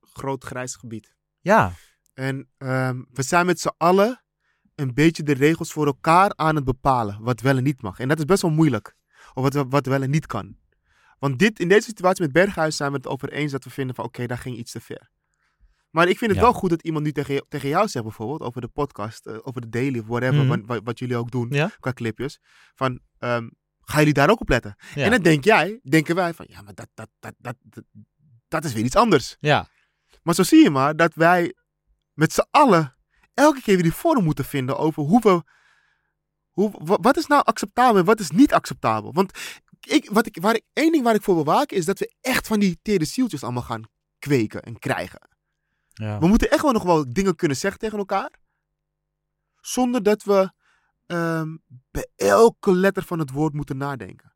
groot grijs gebied. Ja, En ehm, we zijn met z'n allen een beetje de regels voor elkaar aan het bepalen. Wat wel en niet mag. En dat is best wel moeilijk. Of wat, wat wel en niet kan. Want dit, in deze situatie met Berghuis zijn we het over eens dat we vinden van oké, daar ging iets te ver. Maar ik vind het Ja. wel goed dat iemand nu tegen, tegen jou zegt bijvoorbeeld over de podcast, eh, over de daily of whatever, Mhm. wat, wat, jullie ook doen Ja. qua clipjes. Van, ehm, gaan jullie daar ook op letten? Ja. En dan denk jij, denken wij van, ja, maar dat, dat, dat, dat, dat, dat is weer iets anders. ja. Maar zo zie je maar dat wij met z'n allen elke keer weer die vorm moeten vinden over hoe we. Hoe, wa- wat is nou acceptabel en wat is niet acceptabel? Want ik, wat ik, waar ik, één ding waar ik voor wil waken is dat we echt van die tere zieltjes allemaal gaan kweken en krijgen. Ja. We moeten echt wel nog wel dingen kunnen zeggen tegen elkaar. Zonder dat we ehm, bij elke letter van het woord moeten nadenken.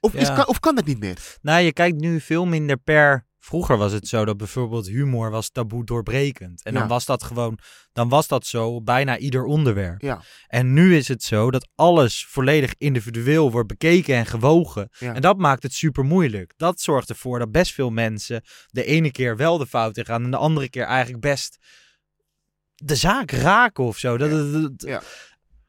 Of, is, kan, of kan dat niet meer? Nou, je kijkt nu veel minder per... Vroeger was het zo dat bijvoorbeeld humor was taboe doorbrekend. En dan was dat gewoon... Dan was dat zo bijna ieder onderwerp. Ja. En nu is het zo dat alles volledig individueel wordt bekeken en gewogen. Ja. En dat maakt het super moeilijk. Dat zorgt ervoor dat best veel mensen de ene keer wel de fout in gaan en de andere keer eigenlijk best de zaak raken of zo. Dat, Ja.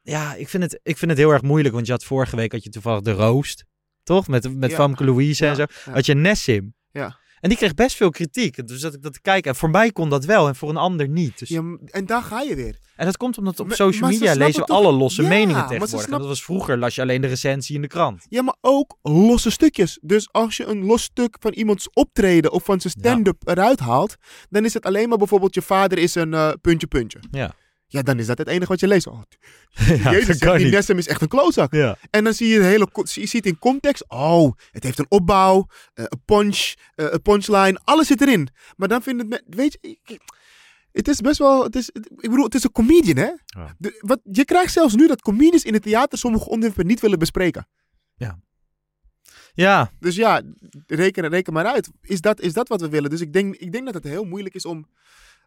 Ja. ik, vind het, ik vind het heel erg moeilijk, want je had vorige week had je toevallig de roost, toch? Met, met. Famke Louise en zo. Had je Nessim. Ja. En die kreeg best veel kritiek. Dus dat ik dat te kijken. En voor mij kon dat wel en voor een ander niet. Dus, Ja, en daar ga je weer. En dat komt omdat op Maar- social media lezen we toch- alle losse Ja, meningen tegenwoordig. En Dat was vroeger, las je alleen de recensie in de krant. Ja, maar ook losse stukjes. Dus als je een los stuk van iemands optreden of van zijn stand-up eruit haalt, dan is het alleen maar bijvoorbeeld je vader is een eh, puntje puntje. Ja. Ja, dan is dat het enige wat je leest. Oh, (laughs) ja, Jezus, zegt, die. Nessem is echt een klootzak. Ja. En dan zie je de hele, je ziet in context, oh, het heeft een opbouw, eh, een punch, eh, een punchline, alles zit erin. Maar dan vindt het, weet je, het is best wel, het is, ik bedoel, het is een comedian, hè? Ja. De- wat, je krijgt zelfs nu dat comedians in het theater sommige onderwerpen niet willen bespreken. Ja, Dus ja, reken, reken maar uit. Is dat, is dat wat we willen? Dus ik denk, ik denk dat het heel moeilijk is om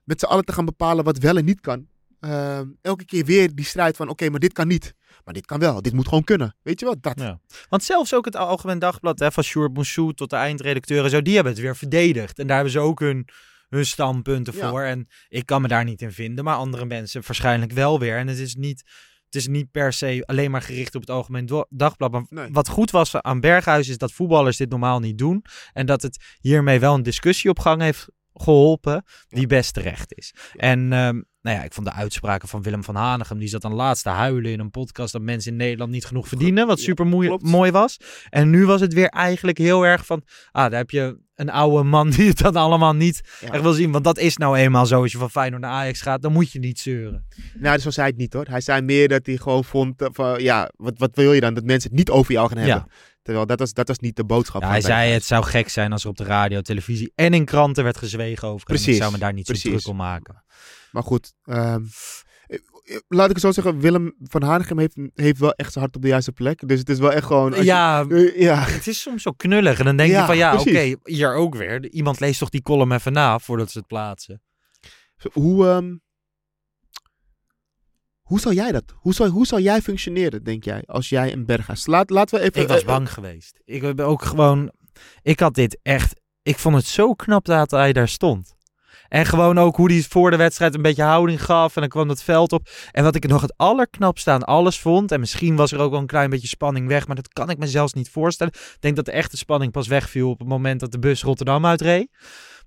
met z'n allen te gaan bepalen wat wel en niet kan. Ehm, elke keer weer die strijd van, oké, maar dit kan niet. Maar dit kan wel. Dit moet gewoon kunnen. Weet je wat? Dat. Ja. Want zelfs ook het Algemeen Dagblad, hè, van Sjoerd Moussou tot de eindredacteur en zo, die hebben het weer verdedigd. En daar hebben ze ook hun, hun standpunten Ja. voor. En ik kan me daar niet in vinden, maar andere mensen waarschijnlijk wel weer. En het is niet, het is niet per se alleen maar gericht op het Algemeen Dagblad. Maar Nee. wat goed was aan Berghuis is dat voetballers dit normaal niet doen. En dat het hiermee wel een discussie op gang heeft geholpen die best terecht is. En ehm, nou ja, ik vond de uitspraken van Willem van Hanegem, die zat dan laatst te huilen in een podcast dat mensen in Nederland niet genoeg verdienen, wat super mooi, mooi was. En nu was het weer eigenlijk heel erg van, ah, daar heb je een oude man (laughs) die het dan allemaal niet Ja. echt wil zien. Want dat is nou eenmaal zo, als je van Feyenoord naar Ajax gaat, dan moet je niet zeuren. Nou, zo zei hij het niet hoor. Hij zei meer dat hij gewoon vond eh, van, ja, wat, wat wil je dan? Dat mensen het niet over jou gaan hebben. Terwijl dat was, dat was niet de boodschap. Ja, hij zei, het zou gek zijn als er op de radio, televisie en in kranten werd gezwegen over. Precies, Ik zou me daar niet zo druk om maken. Maar goed, eh, laat ik het zo zeggen. Willem van Hanegem heeft, heeft wel echt zijn hart op de juiste plek. Dus het is wel echt gewoon... je- Ja, eh, ja, Het is soms zo knullig. En dan denk Ja, je van ja, oké, hier ook weer. Iemand leest toch die column even na voordat ze het plaatsen. Hoe, ehm, hoe zou jij dat? Hoe zou, hoe zou jij functioneren, denk jij, als jij een Berghuis... Laat, laten we even... Ik was bang geweest. Ik heb ook gewoon. Ik had dit echt. Ik vond het zo knap dat hij daar stond. En gewoon ook hoe hij voor de wedstrijd een beetje houding gaf. En dan kwam dat veld op. En wat ik nog het allerknapste aan alles vond. En misschien was er ook wel een klein beetje spanning weg. Maar dat kan ik me zelfs niet voorstellen. Ik denk dat de echte spanning pas wegviel op het moment dat de bus Rotterdam uitreed.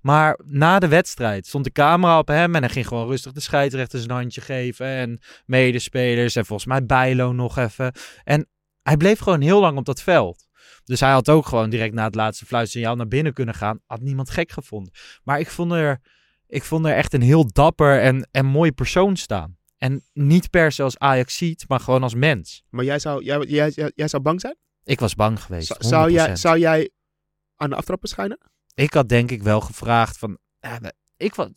Maar na de wedstrijd stond de camera op hem. En hij ging gewoon rustig de scheidsrechter zijn handje geven. En medespelers. En volgens mij Bijlo nog even. En hij bleef gewoon heel lang op dat veld. Dus hij had ook gewoon direct na het laatste fluitsignaal naar binnen kunnen gaan. Had niemand gek gevonden. Maar ik vond er, ik vond er echt een heel dapper en, en mooi persoon staan. En niet per se als Ajax ziet, maar gewoon als mens. Maar jij zou, jij, jij, jij, jij zou bang zijn? Ik was bang geweest. Zou- zou, jij, 100%. zou jij aan de aftrap verschijnen? Ik had denk ik wel gevraagd van... ja, ik, was,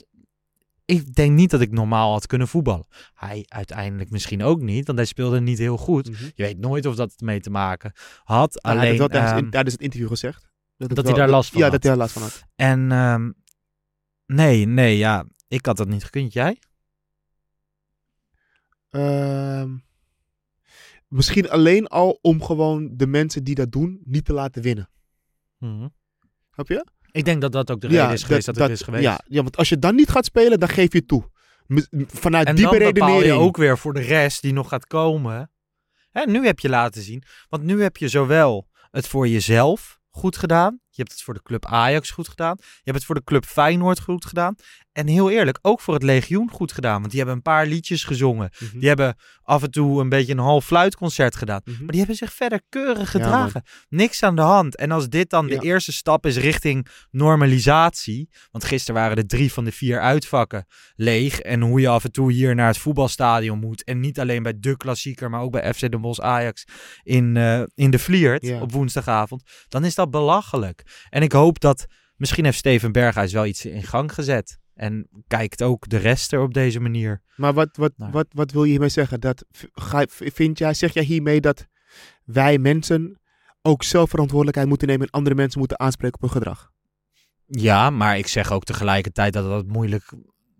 ik denk niet dat ik normaal had kunnen voetballen. Hij uiteindelijk misschien ook niet, want hij speelde niet heel goed. Mhm. Je weet nooit of dat ermee te maken had. hij Alleen, heeft wel tijdens, ehm, het interview gezegd. het dat hij daar last van Ja, had. dat hij daar last van had. En ehm, nee, nee, ja, ik had dat niet gekund. Jij? Ehm, misschien alleen al om gewoon de mensen die dat doen niet te laten winnen. Snap je? Ik denk dat dat ook de reden is geweest dat, het is geweest. Ja, ja, want als je dan niet gaat spelen, dan geef je toe. Vanuit en die dan bepaal beredenering. je ook weer voor de rest die nog gaat komen. Hè, nu heb je laten zien. Want nu heb je zowel het voor jezelf goed gedaan. Je hebt het voor de club Ajax goed gedaan. Je hebt het voor de club Feyenoord goed gedaan. En heel eerlijk, ook voor het Legioen goed gedaan. Want die hebben een paar liedjes gezongen. Mhm. Die hebben af en toe een beetje een half fluitconcert gedaan. Mhm. Maar die hebben zich verder keurig Ja, gedragen. Niks aan de hand. En als dit dan Ja. de eerste stap is richting normalisatie. Want gisteren waren de drie van de vier uitvakken leeg. En hoe je af en toe hier naar het voetbalstadion moet. En niet alleen bij de klassieker, maar ook bij FC Den Bosch Ajax in, eh, in de Vliert Ja. op woensdagavond. Dan is dat belachelijk. En ik hoop dat misschien heeft Steven Berghuis wel iets in gang gezet. En kijkt ook de rest er op deze manier. Maar wat, wat, Nou. wat, wat wil je hiermee zeggen? Dat, ga, vind jij, zeg jij hiermee dat wij mensen ook zelf verantwoordelijkheid moeten nemen en andere mensen moeten aanspreken op hun gedrag? Ja, maar ik zeg ook tegelijkertijd dat dat moeilijk,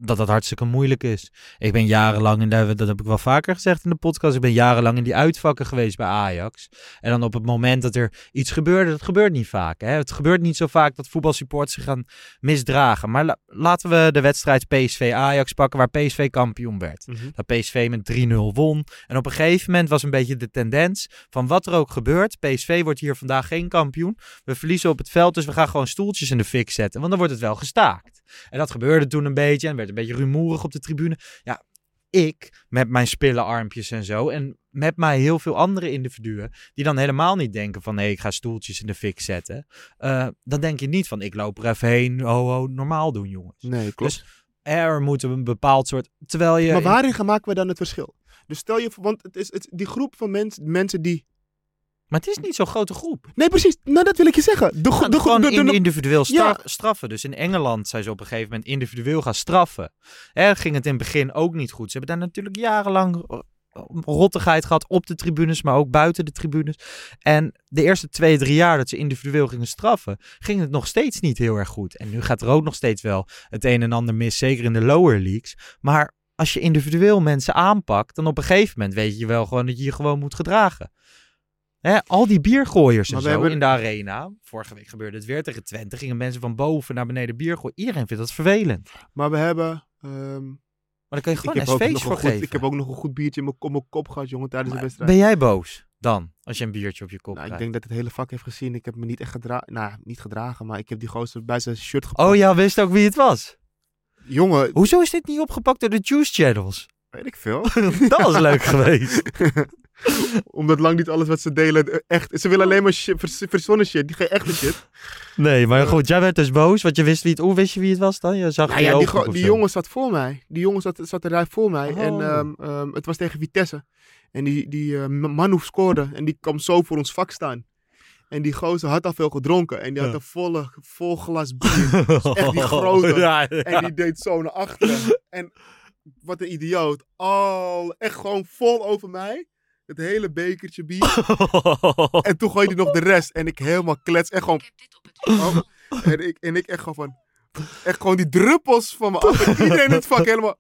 dat dat hartstikke moeilijk is. Ik ben jarenlang in de, dat heb ik wel vaker gezegd in de podcast, ik ben jarenlang in die uitvakken geweest bij Ajax. En dan op het moment dat er iets gebeurde, dat gebeurt niet vaak. Hè? Het gebeurt niet zo vaak dat voetbalsupporters zich gaan misdragen. Maar la- laten we de wedstrijd PSV-Ajax pakken, waar PSV kampioen werd. Dat PSV met 3-0 won. En op een gegeven moment was een beetje de tendens van wat er ook gebeurt. PSV wordt hier vandaag geen kampioen. We verliezen op het veld, dus we gaan gewoon stoeltjes in de fik zetten. Want dan wordt het wel gestaakt. En dat gebeurde toen een beetje en werd een beetje rumoerig op de tribune. Ja, ik met mijn spillenarmpjes en zo. En met mij heel veel andere individuen die dan helemaal niet denken van nee, ik ga stoeltjes in de fik zetten. Eh, dan denk je niet van ik loop er even heen, ho ho, normaal doen jongens. Nee, klopt. Dus er moet een bepaald soort, terwijl je... maar waarin gaan maken we dan het verschil? Dus stel je, voor- want het is het, die groep van mens, mensen die. Maar het is niet zo'n grote groep. Nee, precies. Nou, dat wil ik je zeggen. De, Gaan de, gewoon de, de, in- de- individueel Ja. straffen. Dus in Engeland zijn ze op een gegeven moment individueel gaan straffen. Hè, ging het in het begin ook niet goed. Ze hebben daar natuurlijk jarenlang eh, rottigheid gehad op de tribunes, maar ook buiten de tribunes. En de eerste twee, drie jaar dat ze individueel gingen straffen, ging het nog steeds niet heel erg goed. En nu gaat er ook nog steeds wel het een en ander mis, zeker in de lower leagues. Maar als je individueel mensen aanpakt, dan op een gegeven moment weet je wel gewoon dat je je gewoon moet gedragen. Hè, al die biergooiers en zo hebben- in de arena. Vorige week gebeurde het weer tegen Twente. Gingen mensen van boven naar beneden bier gooien. Iedereen vindt dat vervelend. Maar we hebben. ehm, Maar dan kan je ik, gewoon heb een ook nog feest een voor goed, geven. ik heb ook nog een goed biertje in mijn, op mijn kop gehad, jongen, tijdens Maar de wedstrijd. ben jij boos dan, als je een biertje op je kop Nou, ik krijgt? denk dat het hele vak heeft gezien. Ik heb me niet echt gedragen. Nou, niet gedragen, maar ik heb die gozer bij zijn shirt gepakt. Oh ja, wist ook wie het was. Jongen, Hoezo is dit niet opgepakt door de Juice Channels? weet ik veel. (laughs) dat was leuk (laughs) geweest. (laughs) Omdat lang niet alles wat ze delen eh, echt... Ze willen alleen maar shit, vers- verzonnen shit, die geen echte shit. Nee, maar goed, jij werd dus boos, want je wist wie het... Hoe wist je wie het was dan? Je zag Nou ja, die, jongen zat voor mij. Die jongen zat, zat eruit voor mij. Oh. En ehm, ehm, het was tegen Vitesse. En die, die eh, Manu scoorde. En die kwam zo voor ons vak staan. En die gozer had al veel gedronken. En die had Ja. een volle, vol glas bier. echt die (laughs) grote. Ja, ja. En die deed zo naar achteren. En wat een idioot. Al echt gewoon vol over mij. Het hele bekertje bier. (laughs) En toen gooide hij nog de rest. En ik helemaal klets. En gewoon... Oh. En, ik, en ik echt gewoon van... Echt gewoon die druppels van me af. En iedereen in het vak helemaal...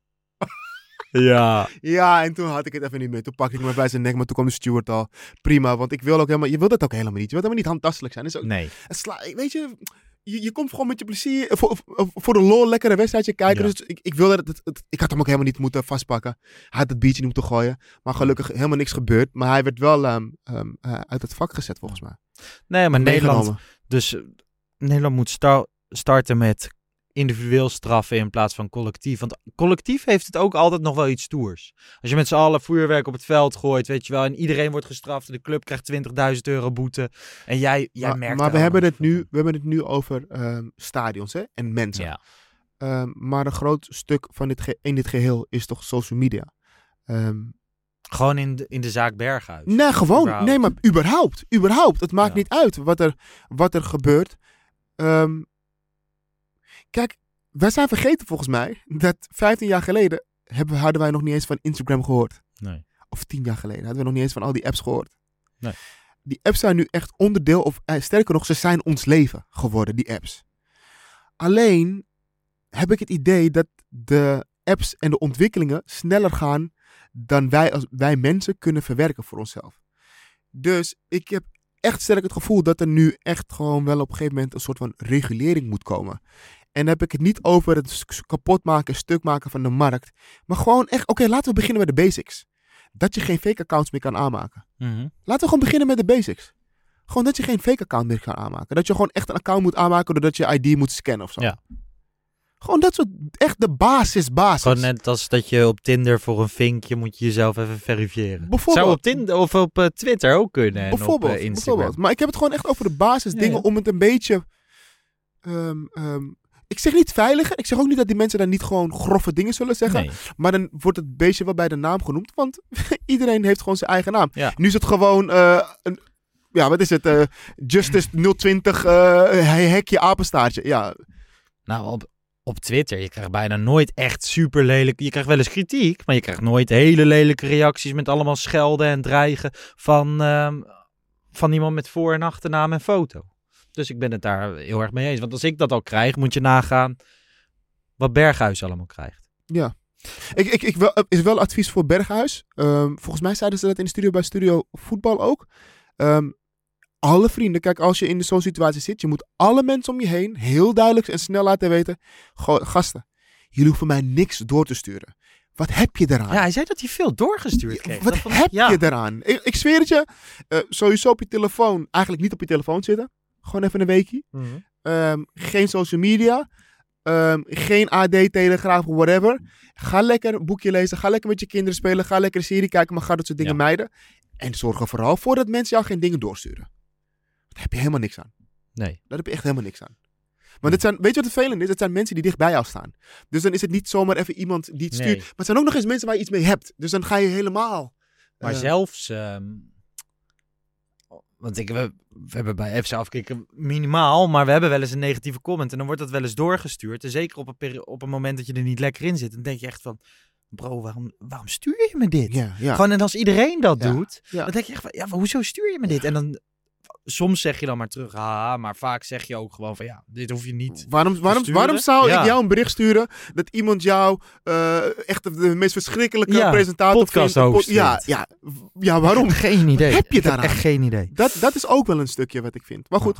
(laughs) ja. Ja, en toen had ik het even niet meer. Toen pakte ik me bij zijn nek. Maar toen kwam de steward al. Prima, want ik wil ook helemaal... Je wil dat ook helemaal niet. Je wilt helemaal niet handtastelijk zijn. Is ook, Nee. sla, weet je, je, je komt gewoon met je plezier, voor, voor, voor de lol, lekkere wedstrijdje kijken. Ja. Dus ik, ik wilde het, het, het- ik had hem ook helemaal niet moeten vastpakken. Hij had het biertje niet moeten gooien. Maar gelukkig helemaal niks gebeurd. Maar hij werd wel ehm, ehm, eh, uit het vak gezet volgens mij. Nee, maar Nederland... Dus eh, Nederland moet sta- starten met individueel straffen in plaats van collectief. Want collectief heeft het ook altijd nog wel iets stoers. Als je met z'n allen vuurwerk op het veld gooit, weet je wel, en iedereen wordt gestraft en de club krijgt 20.000 euro boete. En jij, jij maar merkt maar we, hebben het nu, we hebben het nu over ehm, stadions hè? en mensen. Ja. Ehm, maar een groot stuk van dit ge- in dit geheel is toch social media. Ehm, Gewoon in de, in de zaak Berghuis. nee, gewoon. Überhaupt. Nee, maar überhaupt. Überhaupt. Het maakt Ja. niet uit wat er, wat er gebeurt. Ehm, kijk, wij zijn vergeten volgens mij dat 15 jaar geleden hebben, hadden wij nog niet eens van Instagram gehoord. Nee. Of 10 jaar geleden hadden we nog niet eens van al die apps gehoord. Nee. Die apps zijn nu echt onderdeel, of eh, sterker nog, ze zijn ons leven geworden, die apps. Alleen heb ik het idee dat de apps en de ontwikkelingen sneller gaan dan wij als wij mensen kunnen verwerken voor onszelf. Dus ik heb echt sterk het gevoel dat er nu echt gewoon wel op een gegeven moment een soort van regulering moet komen. En dan heb ik het niet over het kapot maken, stuk maken van de markt. Maar gewoon echt, oké, laten we beginnen met de basics. Dat je geen fake accounts meer kan aanmaken. Mhm. Laten we gewoon beginnen met de basics. Gewoon dat je geen fake account meer kan aanmaken. Dat je gewoon echt een account moet aanmaken doordat je ID moet scannen of zo. Ja. Gewoon dat soort, echt de basis, basis. Gewoon net als dat je op Tinder voor een vinkje moet je jezelf even verifiëren. Bijvoorbeeld. Zou op Tinder of op eh, Twitter ook kunnen. En bijvoorbeeld, op eh, Instagram. bijvoorbeeld. Maar ik heb het gewoon echt over de basisdingen Ja, ja. om het een beetje... ehm, ehm, ik zeg niet veiliger. Ik zeg ook niet dat die mensen dan niet gewoon grove dingen zullen zeggen. Nee. Maar dan wordt het beestje wel bij de naam genoemd. Want (laughs) iedereen heeft gewoon zijn eigen naam. Ja. Nu is het gewoon eh, een... Ja, wat is het? eh, Justice 020 eh hekje apenstaartje. Ja, Nou, op, op Twitter, je krijgt bijna nooit echt super lelijk. Je krijgt wel eens kritiek, maar je krijgt nooit hele lelijke reacties met allemaal schelden en dreigen van, ehm, van iemand met voor- en achternaam en foto. Dus ik ben het daar heel erg mee eens. Want als ik dat al krijg, moet je nagaan wat Berghuis allemaal krijgt. Ja. Ik, ik, ik wel, is wel advies voor Berghuis. Ehm, volgens mij zeiden ze dat in de studio bij Studio Voetbal ook. Ehm, alle vrienden, kijk, als je in zo'n situatie zit, je moet alle mensen om je heen heel duidelijk en snel laten weten. "Goh, gasten, jullie hoeven mij niks door te sturen. Wat heb je eraan? Ja, hij zei dat hij veel doorgestuurd kreeg. Wat ik- heb ja. je eraan? Ik, ik zweer het je, eh, sowieso op je telefoon, eigenlijk niet op je telefoon zitten. Gewoon even een weekje. Mhm. Ehm, geen social media. Ehm, geen AD, Telegraaf, whatever. Ga lekker een boekje lezen. Ga lekker met je kinderen spelen. Ga lekker een serie kijken. Maar ga dat soort dingen Ja. mijden. En zorg er vooral voor dat mensen jou geen dingen doorsturen. Daar heb je helemaal niks aan. Nee. Daar heb je echt helemaal niks aan. Want het zijn, weet je wat het vervelend is? Het zijn mensen die dicht bij jou staan. Dus dan is het niet zomaar even iemand die het stuurt. Maar het zijn ook nog eens mensen waar je iets mee hebt. Dus dan ga je helemaal... Maar eh, zelfs, ehm, want ik, we, we hebben bij FC afkicken minimaal, maar we hebben wel eens een negatieve comment en dan wordt dat wel eens doorgestuurd. En zeker op een, op een moment dat je er niet lekker in zit, dan denk je echt van, bro, waarom, waarom stuur je me dit? Ja, ja. Gewoon en als iedereen dat Ja, doet, dan denk je echt van, ja, maar hoezo stuur je me dit? En dan, soms zeg je dan maar terug, haha, maar vaak zeg je ook gewoon van, ja, dit hoef je niet. Waarom, waarom, waarom zou Ja. ik jou een bericht sturen dat iemand jou eh, echt de, de meest verschrikkelijke Ja, presentator podcast vindt? ja, ja, ja, waarom? (laughs) Geen idee. Wat heb je daaraan? Echt geen idee. Dat, dat is ook wel een stukje wat ik vind. Maar goed,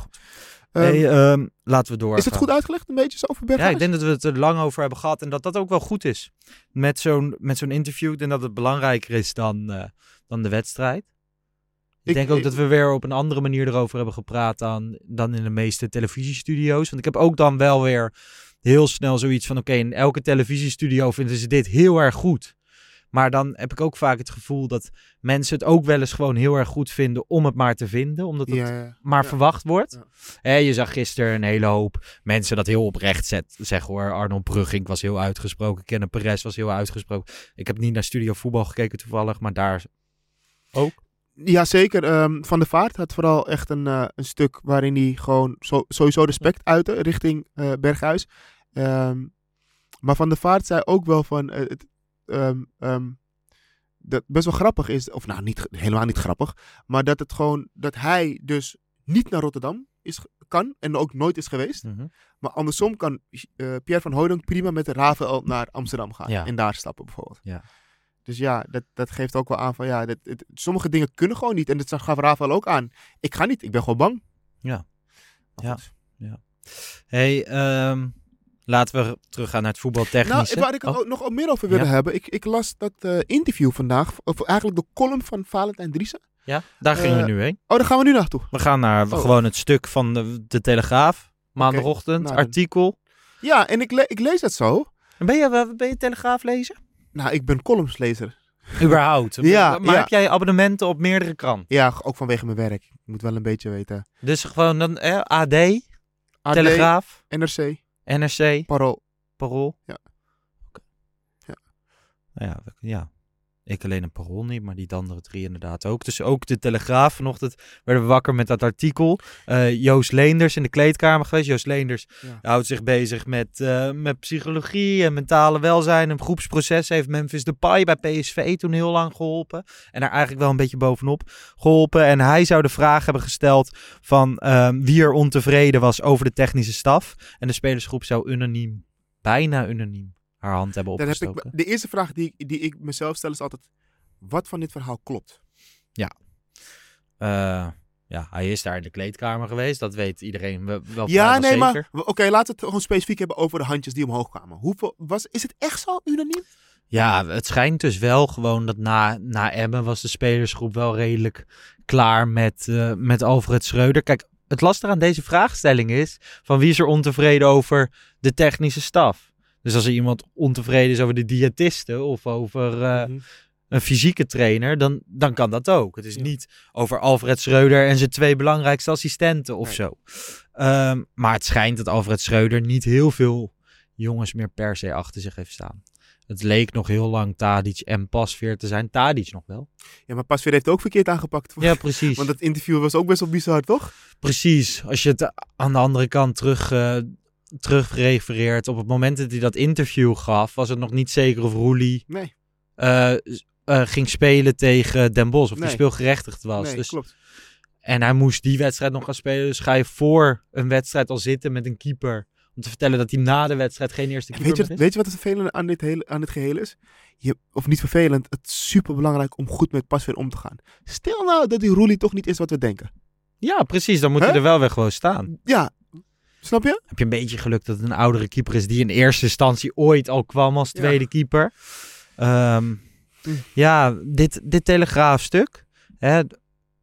ehm, ehm, laten we door. is het goed uitgelegd een beetje zo over Ja, ik denk dat we het er lang over hebben gehad en dat dat ook wel goed is. Met zo'n, met zo'n interview. Ik denk dat het belangrijker is dan, eh, dan de wedstrijd. Ik, denk ook ik- dat we weer op een andere manier erover hebben gepraat dan, dan in de meeste televisiestudio's. Want ik heb ook dan wel weer heel snel zoiets van: oké, in elke televisiestudio vinden ze dit heel erg goed. Maar dan heb ik ook vaak het gevoel dat mensen het ook wel eens gewoon heel erg goed vinden om het maar te vinden. Omdat het Ja, ja. maar Ja. verwacht wordt. Hè, je zag gisteren een hele hoop mensen dat heel oprecht zet, zeggen hoor. Arnold Brugging was heel uitgesproken. Kenneth Perez was heel uitgesproken. Ik heb niet naar Studio Voetbal gekeken toevallig, maar daar ook. Ja, zeker. Ehm, Van der Vaart had vooral echt een, eh, een stuk waarin hij gewoon zo- sowieso respect uitte richting eh, Berghuis. Ehm, maar Van der Vaart zei ook wel van... eh, het, ehm, dat best wel grappig is, of nou niet, helemaal niet grappig, maar dat het gewoon, dat hij dus niet naar Rotterdam is, kan en ook nooit is geweest. Maar andersom kan Pierre van Hooydonk prima met de Rafael naar Amsterdam gaan Ja. en daar stappen bijvoorbeeld. Ja. Dus ja, dat, dat geeft ook wel aan van ja, dat, het- sommige dingen kunnen gewoon niet. En dat gaf Rafael ook aan. Ik ga niet, ik ben gewoon bang. Ja. Ja. Hey, ehm, laten we teruggaan naar het Nou, voetbaltechnische. waar ik Oh, ook nog meer over willen Ja. hebben. Ik, ik las dat eh, interview vandaag, of eigenlijk de column van Valentijn Driessen. ja, daar gingen eh, we nu heen. Oh, daar gaan we nu naartoe. We gaan naar oh. gewoon het stuk van de, de Telegraaf. Maandagochtend, nou artikel. Ja, en ik, le- ik lees dat zo. En Ben je, eh, ben je Telegraaf lezer? Nou, ik ben columnslezer. Überhaupt. (laughs) Ja, maar ja. heb jij abonnementen op meerdere kranten? Ja, ook vanwege mijn werk. Ik moet wel een beetje weten. Dus gewoon dan eh, AD, AD, Telegraaf, NRC, NRC, Parool. Parool. Ja. Oké. Ja. Nou ja, ja. Ik alleen een parool niet, maar die andere drie inderdaad ook. Dus ook de Telegraaf. Vanochtend werden we wakker met dat artikel. Eh, Joost Leenders in de kleedkamer geweest. Joost Leenders Ja. houdt zich bezig met, eh, met psychologie en mentale welzijn. Een groepsproces heeft Memphis Depay bij PSV toen heel lang geholpen. En daar eigenlijk wel een beetje bovenop geholpen. En hij zou de vraag hebben gesteld van ehm, wie er ontevreden was over de technische staf. En de spelersgroep zou unaniem, bijna unaniem, haar hand hebben Dan heb ik, de eerste vraag die, ik- die ik mezelf stel is altijd, wat van dit verhaal klopt? Eh, ja, hij is daar in de kleedkamer geweest. Dat weet iedereen wel, ja, nee, zeker. maar oké, laten we het gewoon specifiek hebben over de handjes die omhoog kwamen. Hoeveel, was, is het echt zo unaniem? Ja, het schijnt dus wel gewoon dat na, na Emmen was de spelersgroep wel redelijk klaar met, eh, met Alfred Schreuder. Kijk, het lastige aan deze vraagstelling is van wie is er ontevreden over de technische staf? Dus als er iemand ontevreden is over de diëtisten of over eh, Mhm. een fysieke trainer, dan, dan kan dat ook. Het is Ja. niet over Alfred Schreuder en zijn twee belangrijkste assistenten of Nee. zo. Ehm, maar het schijnt dat Alfred Schreuder niet heel veel jongens meer per se achter zich heeft staan. Het leek nog heel lang Tadic en Pasveer te zijn. Tadic nog wel. Ja, maar Pasveer heeft het ook verkeerd aangepakt. Ja, precies. (laughs) Want het interview was ook best wel bizar, toch? Precies. Als je het aan de andere kant terug, eh terug refereert. Op het moment dat hij dat interview gaf, was het nog niet zeker of Roelie Nee, eh, eh, ging spelen tegen Den Bosch. Of Nee. die speelgerechtigd was. nee dus, klopt. en hij moest die wedstrijd nog gaan spelen. Dus ga je voor een wedstrijd al zitten met een keeper. Om te vertellen dat hij na de wedstrijd geen eerste keeper weet, je, wat- weet je wat het vervelende aan dit, hele, aan dit geheel is? Je, of niet vervelend, het is super belangrijk om goed met Pasveer om te gaan. Stel nou dat die Roelie toch niet is wat we denken. Ja, precies. Dan moet Hè? hij er wel weer gewoon staan. Ja, snap je? Heb je een beetje geluk dat het een oudere keeper is die in eerste instantie ooit al kwam als Ja. tweede keeper. Ehm, Hm. Ja, dit, dit telegraafstuk. Hè,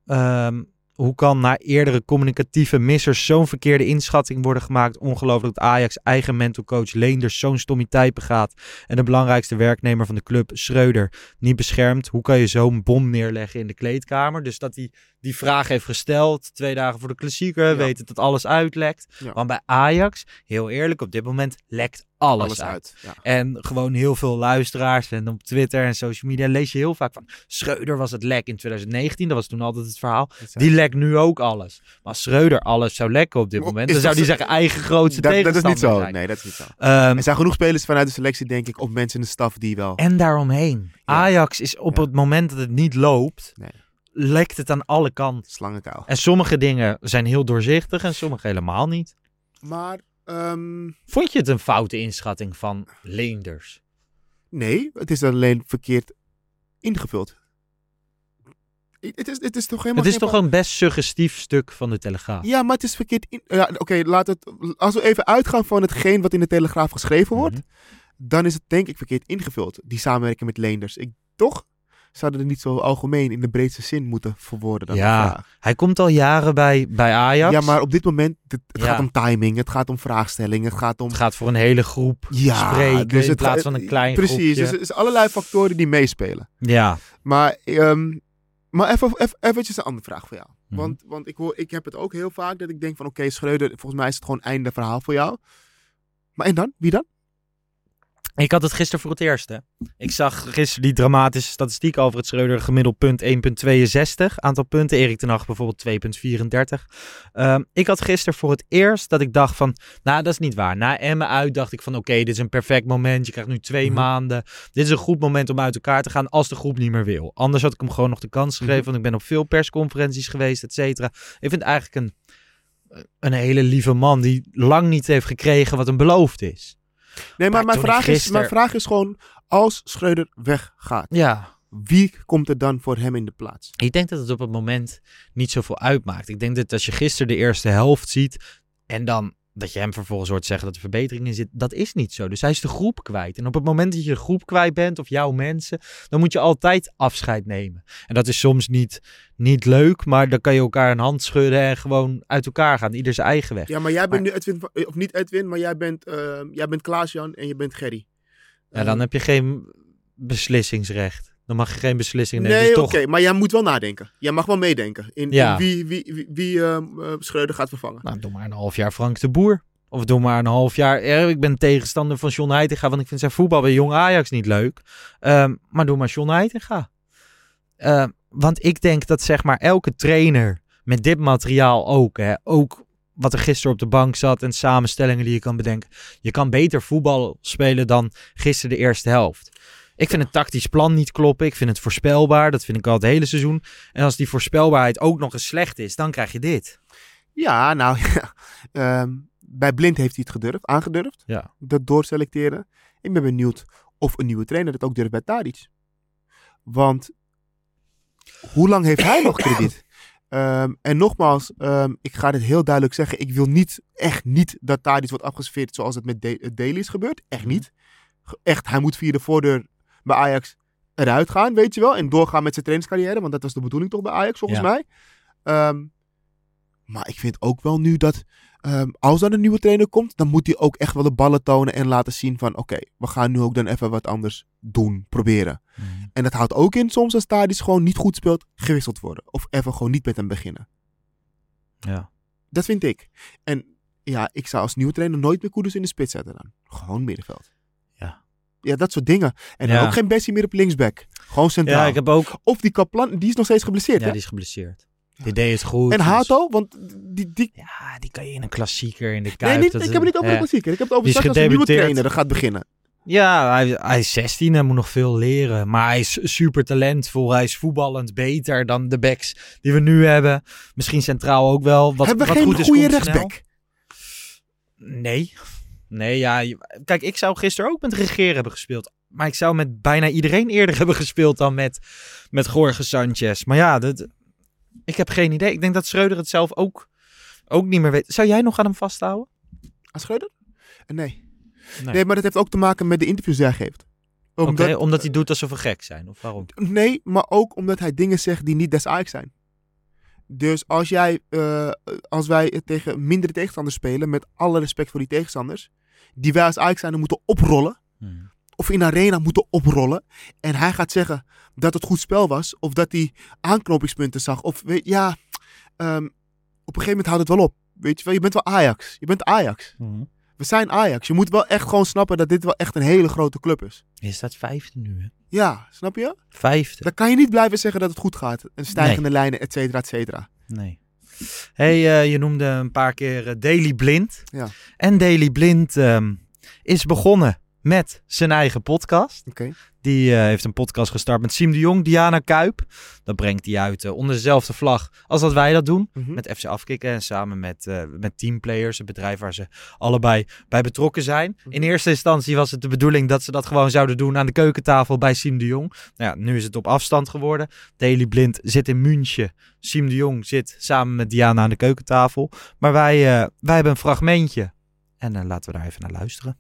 ehm, hoe kan na eerdere communicatieve missers zo'n verkeerde inschatting worden gemaakt? Ongelooflijk dat Ajax eigen mental coach Leenders zo'n stomiteit begaat. En de belangrijkste werknemer van de club, Schreuder, niet beschermt. Hoe kan je zo'n bom neerleggen in de kleedkamer? Dus dat hij die vraag heeft gesteld, twee dagen voor de klassieker, Ja. weet dat alles uitlekt. Ja. Want bij Ajax, heel eerlijk, op dit moment lekt alles, Alles uit. uit. Ja. En gewoon heel veel luisteraars en op Twitter en social media lees je heel vaak van Schreuder was het lek in 2019, dat was toen altijd het verhaal. Die lekt nu ook alles. Maar als Schreuder alles zou lekken op dit Is moment, dan zou die zo- zeggen eigen grootste Dat, dat is tegenstander niet zo. zijn. Nee, dat is niet zo. Ehm, Er zijn genoeg spelers vanuit de selectie, denk ik, of mensen in de staf die wel... en daaromheen. Ajax is op Ja. het moment dat het niet loopt, Nee. lekt het aan alle kanten. Slangenkuil. En sommige dingen zijn heel doorzichtig en sommige helemaal niet. Maar, ehm, Vond je het een foute inschatting van Leenders? nee, het is alleen verkeerd ingevuld. Het is, het is toch helemaal Het is toch een best suggestief stuk van de Telegraaf. Ja, maar het is verkeerd. In... Ja, Oké, laat het. Als we even uitgaan van hetgeen wat in de Telegraaf geschreven wordt, Mhm. dan is het denk ik verkeerd ingevuld. Die samenwerking met Leenders. Ik, toch zouden het niet zo algemeen in de breedste zin moeten verwoorden. Dan Ja. Hij komt al jaren bij, bij Ajax. ja, maar op dit moment, het, het Ja. gaat om timing, het gaat om vraagstellingen, het gaat om... Het gaat voor een hele groep Ja, spreken dus in het plaats ga- van een klein Precies, groepje. dus er zijn allerlei factoren die meespelen. Ja, Maar, ehm, maar even, even, eventjes een andere vraag voor jou. Mhm. Want, want ik, hoor, ik heb het ook heel vaak dat ik denk van oké, Schreuder, volgens mij is het gewoon einde verhaal voor jou. Maar en dan? Wie dan? Ik had het gisteren voor het eerst. Hè. Ik zag gisteren die dramatische statistiek over het Schreuder gemiddeld punt 1,62. Aantal punten. Erik ten Hag bijvoorbeeld 2,34. Ehm, ik had gisteren voor het eerst dat ik dacht van, nou dat is niet waar. Na Emmen uit dacht ik van oké, dit is een perfect moment. Je krijgt nu twee Mhm. maanden. Dit is een goed moment om uit elkaar te gaan als de groep niet meer wil. Anders had ik hem gewoon nog de kans gegeven. Mhm. Want ik ben op veel persconferenties geweest, et cetera. Ik vind eigenlijk een, een hele lieve man die lang niet heeft gekregen wat hem beloofd is. Nee, maar Maar mijn vraag, is, mijn vraag is gewoon, als Schreuder weggaat, Ja, wie komt er dan voor hem in de plaats? ik denk dat het op het moment niet zoveel uitmaakt. Ik denk dat als je gisteren de eerste helft ziet en dan dat je hem vervolgens hoort zeggen dat er verbetering in zit, dat is niet zo. Dus hij is de groep kwijt. En op het moment dat je de groep kwijt bent of jouw mensen, dan moet je altijd afscheid nemen. En dat is soms niet, niet leuk, maar dan kan je elkaar een hand schudden en gewoon uit elkaar gaan. Ieder zijn eigen weg. Ja, maar jij bent Maar- nu Edwin, eh, of niet Edwin, maar jij bent, ehm, jij bent Klaas-Jan en je bent Gerry. Ja, dan heb je geen beslissingsrecht. Dan mag je geen beslissing nemen. Nee, Dus oké, maar jij moet wel nadenken. Jij mag wel meedenken in, Ja. in wie, wie, wie, wie ehm, eh, Schreuder gaat vervangen. nou, doe maar een half jaar Frank de Boer. Of doe maar een half jaar. Ja, ik ben tegenstander van John Heitinga, want ik vind zijn voetbal bij Jong Ajax niet leuk. Ehm, maar doe maar John Heitinga. Ehm, want ik denk dat zeg maar elke trainer met dit materiaal ook, hè, ook wat er gisteren op de bank zat en samenstellingen die je kan bedenken. Je kan beter voetbal spelen dan gisteren de eerste helft. Ik vind het tactisch plan niet kloppen. Ik vind het voorspelbaar. Dat vind ik al het hele seizoen. En als die voorspelbaarheid ook nog eens slecht is, dan krijg je dit. Ja, nou (laughs) ja. Ehm, bij Blind heeft hij het gedurfd, aangedurfd. Ja. Dat doorselecteren. Ik ben benieuwd of een nieuwe trainer dat ook durft bij Tadic. Want hoe lang heeft hij nog (coughs) krediet? Ehm, en nogmaals, ehm, ik ga dit heel duidelijk zeggen. Ik wil niet, echt niet dat Tadic wordt afgeserveerd zoals het met Daly is gebeurd. Echt niet. Echt, hij moet via de voordeur bij Ajax eruit gaan, weet je wel. En doorgaan met zijn trainingscarrière. Want dat was de bedoeling toch bij Ajax, volgens Ja. mij. Ehm, maar ik vind ook wel nu dat ehm, als er een nieuwe trainer komt, dan moet hij ook echt wel de ballen tonen en laten zien van oké, we gaan nu ook dan even wat anders doen, proberen. En dat houdt ook in soms als Tadic gewoon niet goed speelt, gewisseld worden. Of even gewoon niet met hem beginnen. Ja. Dat vind ik. En ja, ik zou als nieuwe trainer nooit meer Koeders in de spits zetten dan. Gewoon middenveld. Ja. Dat soort dingen. En dan Ja. ook geen Bessie meer op linksback. Gewoon centraal. Ja, ik heb ook. Of die Kaplan, die is nog steeds geblesseerd. Ja, hè? die is geblesseerd. Die deed het goed. En dus- Hato, want die, die, Ja, die kan je in een klassieker in de Kuip. Nee, niet, ik is- heb het niet over de klassieker. Ik heb het over is straks als een nieuwe trainer er gaat beginnen. Ja, hij, hij is 16 en moet nog veel leren. Maar hij is super talentvol. Hij is voetballend beter dan de backs die we nu hebben. Misschien centraal ook wel. Wat, Hebben we wat geen goed is, goede rechtsback? Nee. Nee, ja. Kijk, ik zou gisteren ook met Regeer hebben gespeeld. Maar ik zou met bijna iedereen eerder (laughs) hebben gespeeld dan met, met Jorge Sanchez. Maar ja, dat, ik heb geen idee. Ik denk dat Schreuder het zelf ook, ook niet meer weet. Zou jij nog aan hem vasthouden? Aan Schreuder? Eh, Nee. Nee. nee. maar dat heeft ook te maken met de interviews die hij geeft. Oké, Omdat, omdat hij doet alsof we gek zijn. Of waarom? Nee, maar ook omdat hij dingen zegt die niet des Ajax zijn. Dus als, jij, eh, als wij tegen mindere tegenstanders spelen, met alle respect voor die tegenstanders, die wij als Ajax zijn moeten oprollen, Hmm. of in arena moeten oprollen, en hij gaat zeggen dat het goed spel was, of dat hij aanknopingspunten zag, of weet, ja, ehm, op een gegeven moment houdt het wel op. Weet je wel, je bent wel Ajax. Je bent Ajax. We zijn Ajax. Je moet wel echt gewoon snappen dat dit wel echt een hele grote club is. Je staat vijfde nu, hè? Ja, snap je? Vijfde. Dan kan je niet blijven zeggen dat het goed gaat. En stijgende lijnen, et cetera, et cetera. Nee. Hey, eh, je noemde een paar keer eh, Daily Blind. Ja. En Daily Blind ehm, is begonnen met zijn eigen podcast. Die eh, heeft een podcast gestart met Siem de Jong, Diana Kuip. Dat brengt hij uit eh, onder dezelfde vlag als dat wij dat doen. Mhm. Met FC Afkikken en samen met, eh met Teamplayers, een bedrijf waar ze allebei bij betrokken zijn. Mhm. In eerste instantie was het de bedoeling dat ze dat gewoon zouden doen aan de keukentafel bij Siem de Jong. Nou ja, nu is het op afstand geworden. Daily Blind zit in München. Siem de Jong zit samen met Diana aan de keukentafel. Maar wij, wij hebben een fragmentje. En laten we daar even naar luisteren.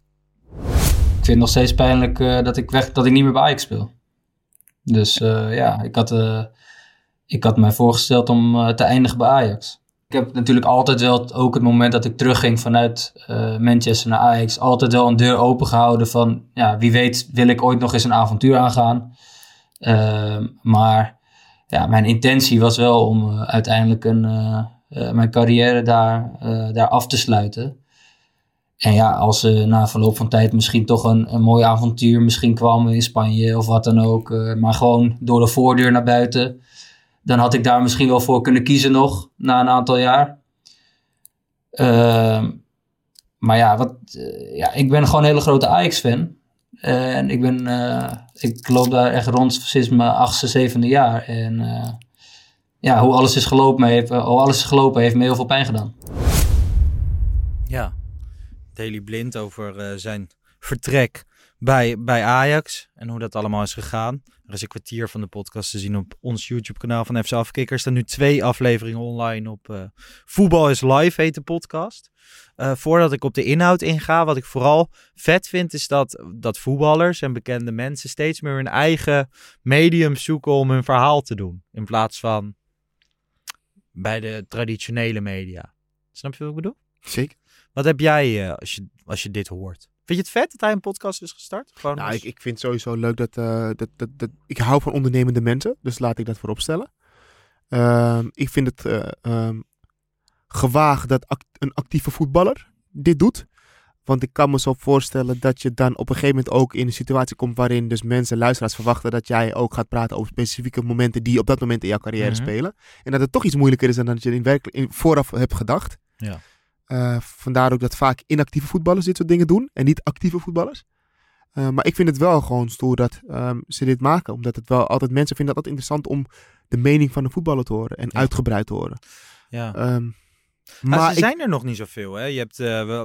Ik vind het nog steeds pijnlijk eh, dat, ik weg, dat ik niet meer bij Ajax speel. Dus eh, ja, ik had, eh, ik had mij voorgesteld om te eindigen bij Ajax. Ik heb natuurlijk altijd wel, ook het moment dat ik terugging vanuit Manchester naar Ajax, altijd wel een deur open gehouden van, ja, wie weet wil ik ooit nog eens een avontuur aangaan. Ehm, maar ja, mijn intentie was wel om uiteindelijk een, mijn carrière daar, daar af te sluiten. En ja, als er na verloop van tijd misschien toch een, een mooi avontuur misschien kwam in Spanje of wat dan ook. eh, maar gewoon door de voordeur naar buiten. Dan had ik daar misschien wel voor kunnen kiezen nog na een aantal jaar. Ehm, maar ja, wat, eh, ja, ik ben gewoon een hele grote Ajax-fan. en ik, ben, eh, ik loop daar echt rond sinds mijn achtste, zevende jaar. En ja, hoe alles is gelopen heeft, hoe alles is gelopen heeft me heel veel pijn gedaan. Ja, Daily Blind over eh, zijn vertrek bij, bij Ajax en hoe dat allemaal is gegaan. Er is een kwartier van de podcast te zien op ons YouTube-kanaal van FC Afkikker. Er staan nu twee afleveringen online op eh, Voetbal is Live, heet de podcast. Eh, voordat ik op de inhoud inga, wat ik vooral vet vind, is dat, dat voetballers en bekende mensen steeds meer hun eigen medium zoeken om hun verhaal te doen. In plaats van bij de traditionele media. Snap je wat ik bedoel? Zeker. Wat heb jij eh, als, je, als je dit hoort? Vind je het vet dat hij een podcast is gestart? Gewoon Nou, als- ik, ik vind het sowieso leuk dat, eh, dat, dat, dat... Ik hou van ondernemende mensen, dus laat ik dat voorop stellen. Ehm, ik vind het eh, ehm, gewaagd dat act- een actieve voetballer dit doet. Want ik kan me zo voorstellen dat je dan op een gegeven moment ook in een situatie komt waarin dus mensen, luisteraars verwachten dat jij ook gaat praten over specifieke momenten die op dat moment in jouw carrière Mhm. spelen. En dat het toch iets moeilijker is dan dat je in werkelijk in, vooraf hebt gedacht. Ja. Eh, vandaar ook dat vaak inactieve voetballers dit soort dingen doen en niet actieve voetballers. Eh, maar ik vind het wel gewoon stoer dat ehm, ze dit maken. Omdat het wel altijd mensen vinden dat het interessant om de mening van een voetballer te horen en Ja. uitgebreid te horen. Ja. Ehm, Maar maar ze ik, zijn er nog niet zoveel. Hè? Je hebt, eh,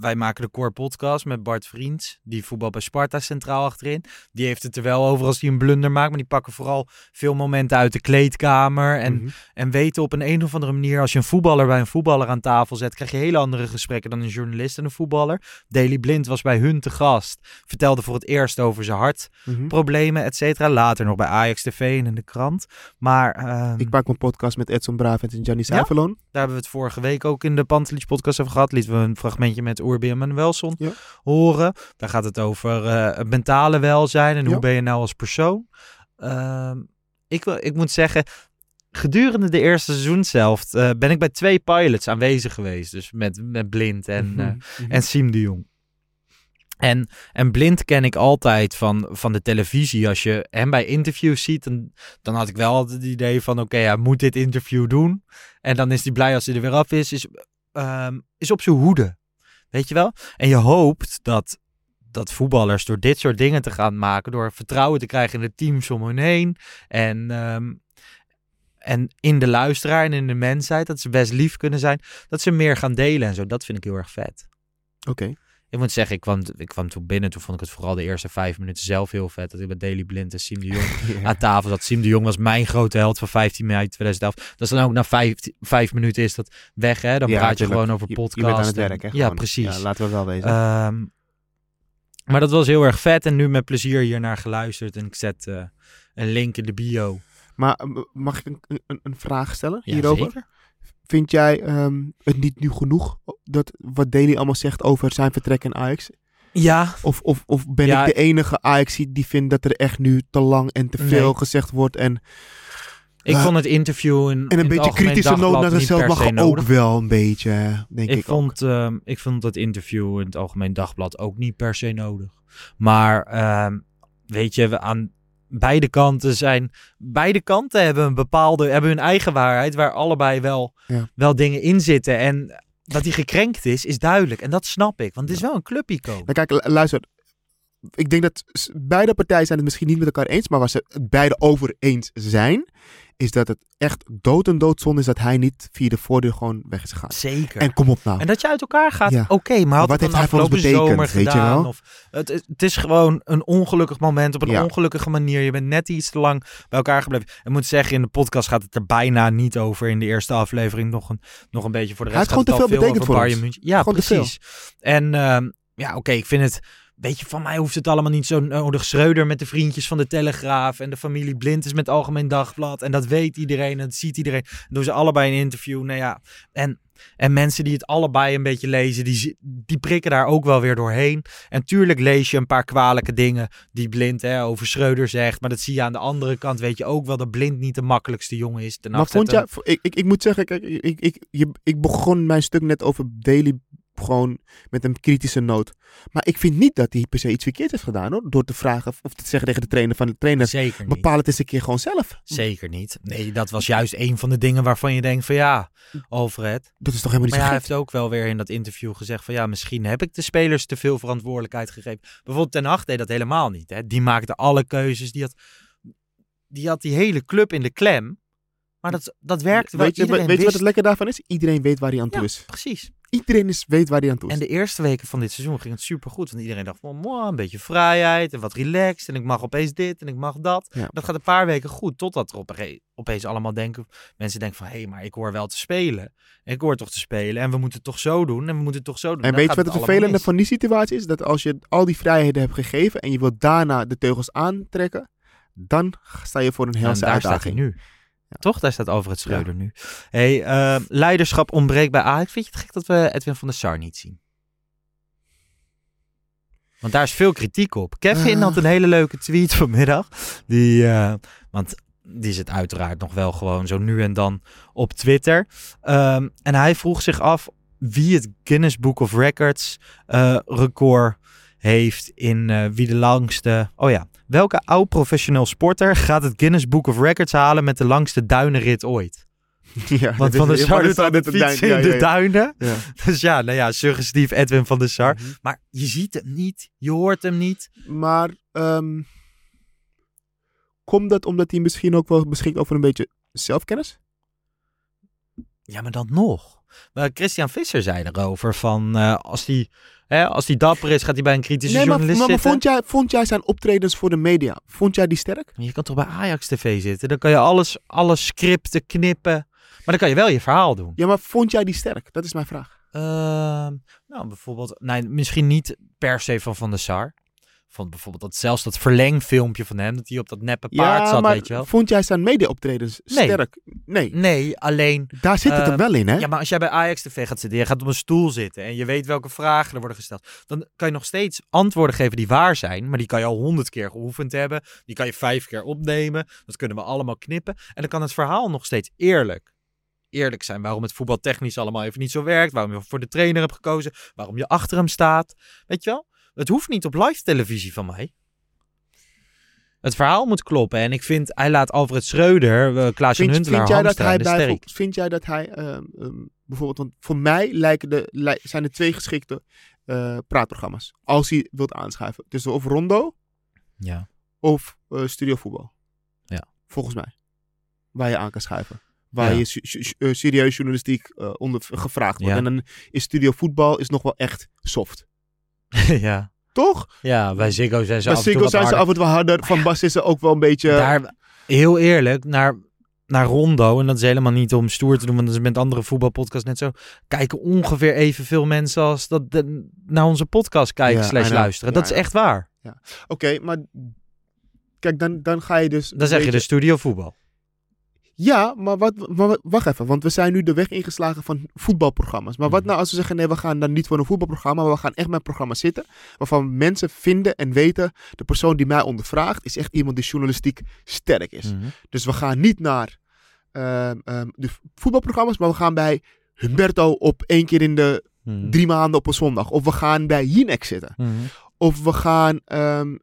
wij maken de Core Podcast met Bart Vriends. Die voetbal bij Sparta centraal achterin. Die heeft het er wel over als hij een blunder maakt. Maar die pakken vooral veel momenten uit de kleedkamer. En, Mhm. en weten op een, een of andere manier... als je een voetballer bij een voetballer aan tafel zet... krijg je hele andere gesprekken dan een journalist en een voetballer. Daily Blind was bij hun te gast. Vertelde voor het eerst over zijn hartproblemen, Mhm. et cetera. Later nog bij Ajax TV en in de krant. Maar ehm, Ik maak mijn podcast met Edson Bravent en Gianni Zuiverloon. daar hebben we het vorige week ook in de Pantelich podcast over gehad. Lieten we een fragmentje met Urbi en Manuelson Ja. horen. Daar gaat het over eh, mentale welzijn en hoe ben je nou als persoon. Ehm, ik, wil, ik moet zeggen, gedurende de eerste seizoen zelf eh, ben ik bij twee pilots aanwezig geweest. Dus met, met Blind en, Mhm. en Siem de Jong. En, en Blind ken ik altijd van, van de televisie. Als je hem bij interviews ziet, dan, dan had ik wel altijd het idee van... oké, hij moet dit interview doen. En dan is hij blij als hij er weer af is. Is, ehm, is op zijn hoede. Weet je wel? En je hoopt dat, dat voetballers door dit soort dingen te gaan maken... door vertrouwen te krijgen in de teams om hun heen... en, ehm, en in de luisteraar en in de mensheid... dat ze best lief kunnen zijn... dat ze meer gaan delen en zo. Dat vind ik heel erg vet. Oké. Ik moet zeggen, ik kwam, ik kwam toen binnen. Toen vond ik het vooral de eerste vijf minuten zelf heel vet. Dat ik met Daily Blind en Siem de Jong (laughs) aan tafel zat. Siem de Jong was mijn grote held van 15 mei 2011. Dat is dan ook na vijf, vijf minuten is dat weg, hè? Dan Ja, praat je gewoon over podcast. Je bent aan het werk, hè? Ja, precies. Ja, laten we wel wezen. Ehm, maar dat was heel erg vet. En nu met plezier hier naar geluisterd. En ik zet eh, een link in de bio. maar eh, mag ik een, een, een vraag stellen Ja, hierover? zeker. Vind jij ehm, het niet nu genoeg dat wat Daly allemaal zegt over zijn vertrek in Ajax? Ja, Of, of, of ben Ja. ik de enige Ajax die vindt dat er echt nu te lang en te veel Nee. gezegd wordt? En, ik Eh, vond het interview in, en een het beetje kritische noot naar zichzelf mag ook nodig. wel een beetje, denk ik, ik, vond, ehm, ik vond dat interview in het Algemeen Dagblad ook niet per se nodig. Maar ehm, weet je, we aan beide kanten zijn. Beide kanten hebben een bepaalde, hebben hun eigen waarheid, waar allebei wel, Ja. wel dingen in zitten. En dat hij gekrenkt is, is duidelijk. En dat snap ik, want het is wel een clubicoon. Nou, kijk, lu- luister. Ik denk dat beide partijen zijn het misschien niet met elkaar eens, maar waar ze het beide over eens zijn, is dat het echt dood en doodzonde is dat hij niet via de voordeur gewoon weg is gegaan. Zeker. En kom op nou. En dat je uit elkaar gaat, Ja. oké, maar had Wat het heeft hij voor ons betekend, weet je gedaan? wel? Of, het, is- het is gewoon een ongelukkig moment op een Ja. ongelukkige manier. Je bent net iets te lang bij elkaar gebleven. Ik moet zeggen, in de podcast gaat het er bijna niet over. In de eerste aflevering nog een, nog een beetje voor de Hij rest. heeft gewoon te veel betekend voor ons. Ja, Gewoon precies. En ehm, ja, oké, ik vind het... Weet je, van mij hoeft het allemaal niet zo nodig. Schreuder met de vriendjes van de Telegraaf. En de familie Blind is met het Algemeen Dagblad. En dat weet iedereen. En dat ziet iedereen. Dan doen ze allebei een interview. Nou ja, en, en mensen die het allebei een beetje lezen, die, die prikken daar ook wel weer doorheen. En tuurlijk lees je een paar kwalijke dingen die Blind hè, over Schreuder zegt. Maar dat zie je aan de andere kant. Weet je ook wel dat Blind niet de makkelijkste jongen is. Maar vond ik, ik, ik moet zeggen, kijk, ik, ik, je, ik begon mijn stuk net over Daly gewoon met een kritische noot. Maar ik vind niet dat hij per se iets verkeerd heeft gedaan hoor. Door te vragen of te zeggen tegen de trainer van de trainer, Zeker niet. bepaal het eens een keer gewoon zelf. Zeker niet. Nee, dat was juist een van de dingen waarvan je denkt van ja, Alfred. Dat is toch helemaal niet Maar hij heeft ook wel weer in dat interview gezegd van ja, misschien heb ik de spelers te veel verantwoordelijkheid gegeven. Bijvoorbeeld Ten Hag deed dat helemaal niet. Hè. Die maakte alle keuzes. Die had, die had die hele club in de klem. Maar dat, dat werkte wel. Weet je, Iedereen weet je wat het lekker daarvan is? Iedereen weet waar hij aan toe Ja, is. precies. Iedereen is, weet waar hij aan toe is. En de eerste weken van dit seizoen ging het supergoed. Want iedereen dacht van, "Mwah, een beetje vrijheid en wat relaxed. En ik mag opeens dit en ik mag dat. Ja. Dat gaat een paar weken goed. Totdat er ope- opeens allemaal denken, mensen denken van, hé, maar ik hoor wel te spelen. Ik hoor toch te spelen en we moeten het toch zo doen. En we moeten het toch zo doen. En Dan weet je wat het vervelende mis. van die situatie is? Dat als je al die vrijheden hebt gegeven en je wilt daarna de teugels aantrekken, dan sta je voor een helse hij uitdaging. nu. Toch? Daar staat Alfred Schreuder nu. Hey, eh, leiderschap ontbreekt bij Ajax. Vind je het gek dat we Edwin van der Sar niet zien? Want daar is veel kritiek op. Kevin Ah. had een hele leuke tweet (laughs) vanmiddag. Die, eh, want die zit uiteraard nog wel gewoon zo nu en dan op Twitter. Ehm, en hij vroeg zich af wie het Guinness Book of Records eh, record heeft in eh, wie de langste... Oh ja, welke oud professioneel sporter gaat het Guinness Book of Records halen met de langste duinenrit ooit? (laughs) ja, Want Van der Sar doet aan fietsen ja, in de duinen. Ja. (laughs) Dus ja, nou ja, suggestief Edwin van der Sar. Mhm. Maar je ziet hem niet, je hoort hem niet. Maar ehm, komt dat omdat hij misschien ook wel beschikt over een beetje zelfkennis? Ja, maar dan nog. Maar Christian Visser zei erover van eh, als hij hè, als die dapper is, gaat hij bij een kritische Nee, journalist maar, maar zitten. vond, jij, vond jij zijn optredens voor de media, vond jij die sterk? Je kan toch bij Ajax TV zitten? Dan kan je alles, alles scripten, knippen. Maar dan kan je wel je verhaal doen. Ja, maar vond jij die sterk? Dat is mijn vraag. Ehm, nou, bijvoorbeeld, nee, misschien niet per se van Van der Sar. Vond bijvoorbeeld dat zelfs dat verlengfilmpje van hem, dat hij op dat neppe paard ja, zat, maar weet je wel. vond jij zijn media-optredens Nee. sterk? Nee. Nee, alleen Daar zit het Eh, er wel in, hè? Ja, maar als jij bij Ajax TV gaat zitten, je gaat op een stoel zitten en je weet welke vragen er worden gesteld, dan kan je nog steeds antwoorden geven die waar zijn, maar die kan je al honderd keer geoefend hebben, die kan je vijf keer opnemen, dat kunnen we allemaal knippen en dan kan het verhaal nog steeds eerlijk. Eerlijk zijn waarom het voetbaltechnisch allemaal even niet zo werkt, waarom je voor de trainer hebt gekozen, waarom je achter hem staat. Weet je wel? Het hoeft niet op live televisie van mij. Het verhaal moet kloppen en ik vind, hij laat Alfred Schreuder, uh, Klaas Vind, Huntelaar, vind, jij dat hij vind jij dat hij bijvoorbeeld, want voor mij lijken de, zijn er twee geschikte eh, praatprogramma's. Als hij wilt aanschuiven. Dus of Rondo Ja. of eh, Studio Voetbal. Ja. Volgens mij. Waar je aan kan schuiven. Waar Ja. je eh, serieus journalistiek eh, onder gevraagd wordt. Ja. En dan is Studio Voetbal is nog wel echt soft. (laughs) ja. Toch? Ja, bij Ziggo zijn ze Bij af en toe zijn ze af en toe harder. Van Bas is er ook wel een beetje... Daar, heel eerlijk, naar, naar Rondo, en dat is helemaal niet om stoer te doen, want dat is met andere voetbalpodcasts net zo, kijken ongeveer evenveel mensen als dat de- naar onze podcast kijken Ja, slash luisteren. Ja, dat is echt waar. Oké, maar... Kijk, dan, dan ga je dus... Dan zeg je de studio voetbal. Ja, maar, wat, maar wacht even, want we zijn nu de weg ingeslagen van voetbalprogramma's. Maar wat Mhm. nou als we zeggen, nee, we gaan dan niet voor een voetbalprogramma, maar we gaan echt met een programma zitten, waarvan mensen vinden en weten, de persoon die mij ondervraagt, is echt iemand die journalistiek sterk is. Mhm. Dus we gaan niet naar ehm, de voetbalprogramma's, maar we gaan bij Humberto op één keer in de Mhm. drie maanden op een zondag. Of we gaan bij Jinek zitten. Of we gaan ehm,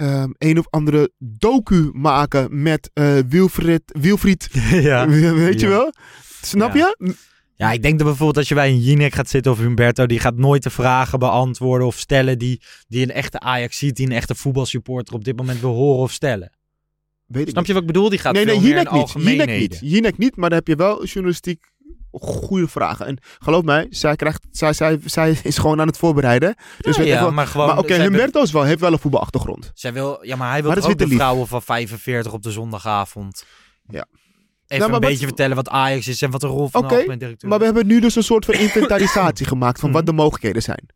ehm, een of andere docu maken met eh Wilfried, Wilfried (laughs) ja. (laughs) weet je Ja. wel? Snap Ja. je? ja, ik denk dat bijvoorbeeld als je bij een Jinek gaat zitten of Humberto, die gaat nooit de vragen beantwoorden of stellen die, die een echte Ajax ziet, die een echte voetbalsupporter op dit moment wil horen of stellen. Weet Snap je wat ik bedoel? Die gaat nee, nee, veel meer in Jinek niet. Jinek niet. Jinek niet, maar dan heb je wel journalistiek goede vragen. En geloof mij, zij, krijgt, zij, zij, zij is gewoon aan het voorbereiden. Dus Ja, wel- maar gewoon... maar oké, zij- Humberto is wel, heeft wel een voetbalachtergrond. Zij wil, ja, maar hij wil ook de vrouwen van 45 op de zondagavond. Ja. Even Nou, een wat- beetje vertellen wat Ajax is en wat de rol van Oké, de directeur Maar we hebben nu dus een soort van inventarisatie (clears throat) gemaakt van wat de mogelijkheden zijn.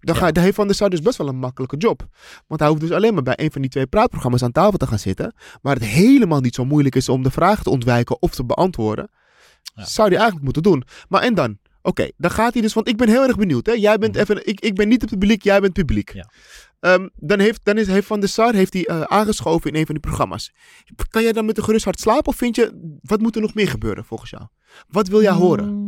Dan, ga, Ja. dan heeft Van der Sar dus best wel een makkelijke job. Want hij hoeft dus alleen maar bij een van die twee praatprogramma's aan tafel te gaan zitten. Waar het helemaal niet zo moeilijk is om de vragen te ontwijken of te beantwoorden. Ja. Zou hij eigenlijk moeten doen. Maar en dan? Oké, dan gaat hij dus, want ik ben heel erg benieuwd. Hè? Jij bent Mhm. even, ik, ik ben niet het publiek, jij bent publiek. Ja. Ehm, dan heeft, dan is, heeft Van der Sar heeft hij, eh, aangeschoven in een van die programma's. Kan jij dan met een gerust hart slapen of vind je, wat moet er nog meer gebeuren volgens jou? Wat wil jij horen?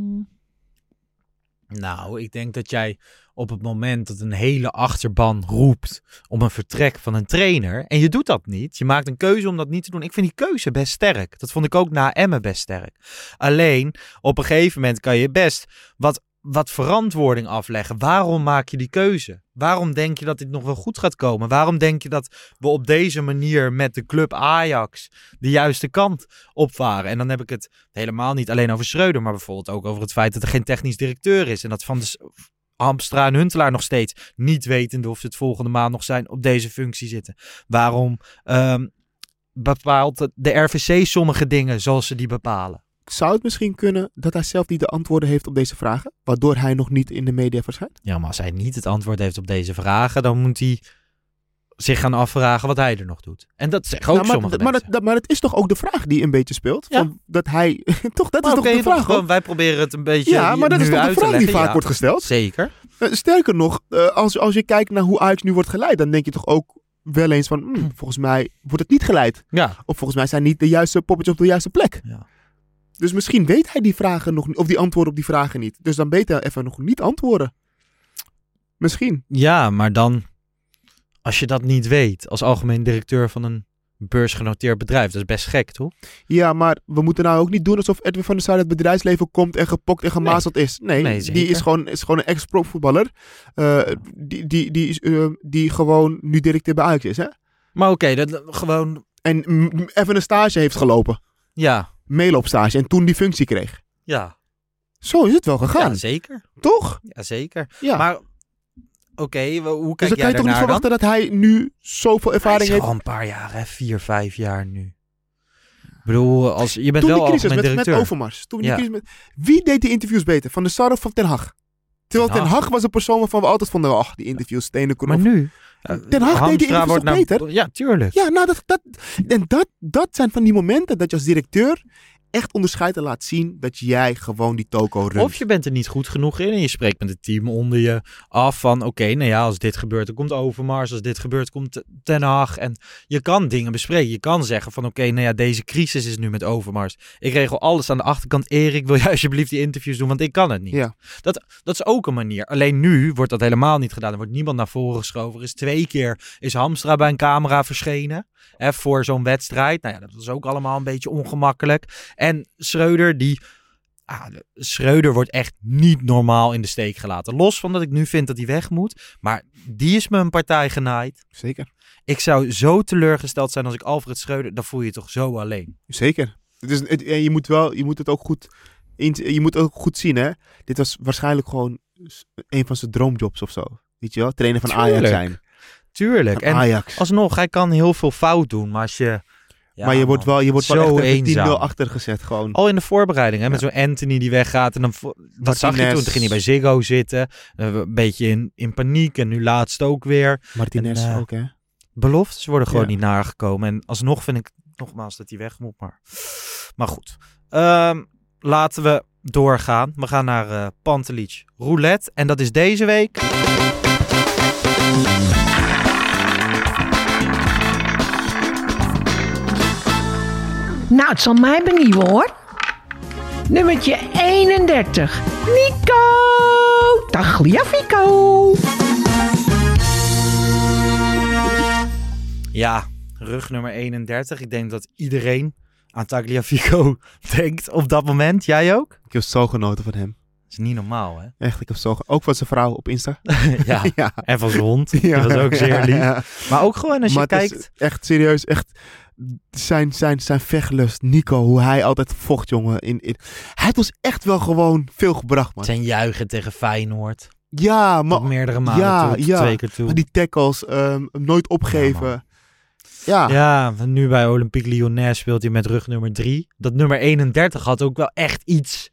Nou, ik denk dat jij op het moment dat een hele achterban roept om een vertrek van een trainer en je doet dat niet, je maakt een keuze om dat niet te doen. Ik vind die keuze best sterk. Dat vond ik ook na Emmen best sterk. Alleen, op een gegeven moment kan je best wat, wat verantwoording afleggen. Waarom maak je die keuze? Waarom denk je dat dit nog wel goed gaat komen? Waarom denk je dat we op deze manier met de club Ajax de juiste kant opvaren? En dan heb ik het helemaal niet alleen over Schreuder, maar bijvoorbeeld ook over het feit dat er geen technisch directeur is. En dat van de Hamstra en Huntelaar nog steeds niet wetende of ze het volgende maand nog zijn op deze functie zitten. Waarom ehm, bepaalt de RVC sommige dingen zoals ze die bepalen? Zou het misschien kunnen dat hij zelf niet de antwoorden heeft op deze vragen? Waardoor hij nog niet in de media verschijnt? Ja, maar als hij niet het antwoord heeft op deze vragen, dan moet hij zich gaan afvragen wat hij er nog doet. En dat zeggen ook Nou, maar, sommige maar, mensen. dat, dat- maar het is toch ook de vraag die een beetje speelt? Ja. Van dat hij. (laughs) toch, dat is toch de vraag? gewoon, wij proberen het een beetje Ja, maar dat is toch de vraag die vaak Ja, wordt gesteld? Zeker. Eh, sterker nog, eh, als, als je kijkt naar hoe Ajax nu wordt geleid, dan denk je toch ook wel eens van, hmm, volgens mij wordt het niet geleid. Ja. Of volgens mij zijn niet de juiste poppetjes op de juiste plek. Ja. Dus misschien weet hij die vragen nog niet, of die antwoorden op die vragen niet. Dus dan beter even nog niet antwoorden. Misschien. Ja, maar dan, als je dat niet weet, als algemeen directeur van een beursgenoteerd bedrijf, dat is best gek, toch? Ja, maar we moeten nou ook niet doen alsof Edwin van der Sar het bedrijfsleven komt en gepokt en gemazeld is. Nee, Nee, die is gewoon, is gewoon een ex-profvoetballer. eh die, die, die, is, eh, die gewoon nu directeur bij Ajax is, hè? Maar oké, dat gewoon, En even een stage heeft gelopen. ja, Meeloopstage. En toen die functie kreeg. ja, Zo is het wel gegaan. ja zeker. toch? Ja, zeker. Ja. Maar, oké, wa- hoe dus kijk dan kan jij je toch niet daarnaar dan? verwachten dat hij nu zoveel Hij ervaring is heeft. al een paar jaar, hè? Vier, vijf jaar nu. Ik bedoel, als, je bent Toen wel die crisis met, met. Overmars. Toen die Ja. crisis met, wie deed die interviews beter? Van de Sar of van Ten Hag? Terwijl Ten. Hag was een persoon waarvan we altijd vonden, ach, die interviews, stenen maar nu... eh, Ten Hag deed die toch nou- beter? Ja, tuurlijk. Ja, nou, dat, dat, en dat, dat zijn van die momenten dat je als directeur echt onderscheidt en laat zien dat jij gewoon die toko runt. Of je bent er niet goed genoeg in en je spreekt met het team onder je af van oké, nou ja, als dit gebeurt, dan komt Overmars. Als dit gebeurt, komt Ten Hag. En je kan dingen bespreken. Je kan zeggen van oké, nou ja, deze crisis is nu met Overmars. Ik regel alles aan de achterkant. Erik, wil jij (laughs) alsjeblieft die interviews doen, want ik kan het niet. Ja. Dat, dat is ook een manier. Alleen nu wordt dat helemaal niet gedaan. Er wordt niemand naar voren geschoven. Er is twee keer is Hamstra bij een camera verschenen. Hè, voor zo'n wedstrijd. Nou ja, dat was ook allemaal een beetje ongemakkelijk. En Schreuder, die... Ah, de- Schreuder wordt echt niet normaal in de steek gelaten. Los van dat ik nu vind dat hij weg moet. Maar die is me een partij genaaid. Zeker. Ik zou zo teleurgesteld zijn als ik Alfred Schreuder... Dan voel je je toch zo alleen. Zeker. Het, en je moet wel, je moet het ook goed, je moet ook goed zien, hè. Dit was waarschijnlijk gewoon een van zijn droomjobs of zo. Weet je wel? Trainer van Ajax zijn. Tuurlijk. Van En Ajax. alsnog, hij kan heel veel fout doen. Maar als je... Ja, maar je wordt wel, je wordt wel zo echt even 10-0 eenzaam. achtergezet gewoon. Al in de voorbereiding, hè, met Ja. zo'n Anthony die weggaat. En dan, dat zag je toen. Toen ging hij bij Ziggo zitten. eh, een beetje in, in paniek. En nu laatst ook weer. Martinez en, eh, ook, hè. Beloftes worden gewoon Ja. niet nagekomen. En alsnog vind ik nogmaals dat hij weg moet. Maar, maar goed. Ehm, laten we doorgaan. We gaan naar Pantelic Roulette. En dat is deze week. Nou, het zal mij benieuwen hoor. Nummertje 31. Nico Tagliafico. Ja, rug nummer 31. Ik denk dat iedereen aan Tagliafico (laughs) denkt op dat moment. Jij ook? Ik heb zo genoten van hem. Dat is niet normaal, hè? (laughs) Echt, ik heb zo... Ook van zijn vrouw op Insta. (laughs) ja. ja. En van zijn hond. Ja. Dat was ook zeer lief. Ja. Maar ook gewoon als je Maar het is kijkt... echt serieus, echt zijn, zijn, zijn vechtlust, Nico, hoe hij altijd vocht, jongen. In, in, hij heeft ons echt wel gewoon veel gebracht, man. Zijn juichen tegen Feyenoord. Ja, maar Tot meerdere malen ja, toe, ja. twee keer toe. die tackles, ehm, nooit opgeven. Ja, Ja, nu bij Olympique Lyonnais speelt hij met rug nummer 3. Dat nummer 31 had ook wel echt iets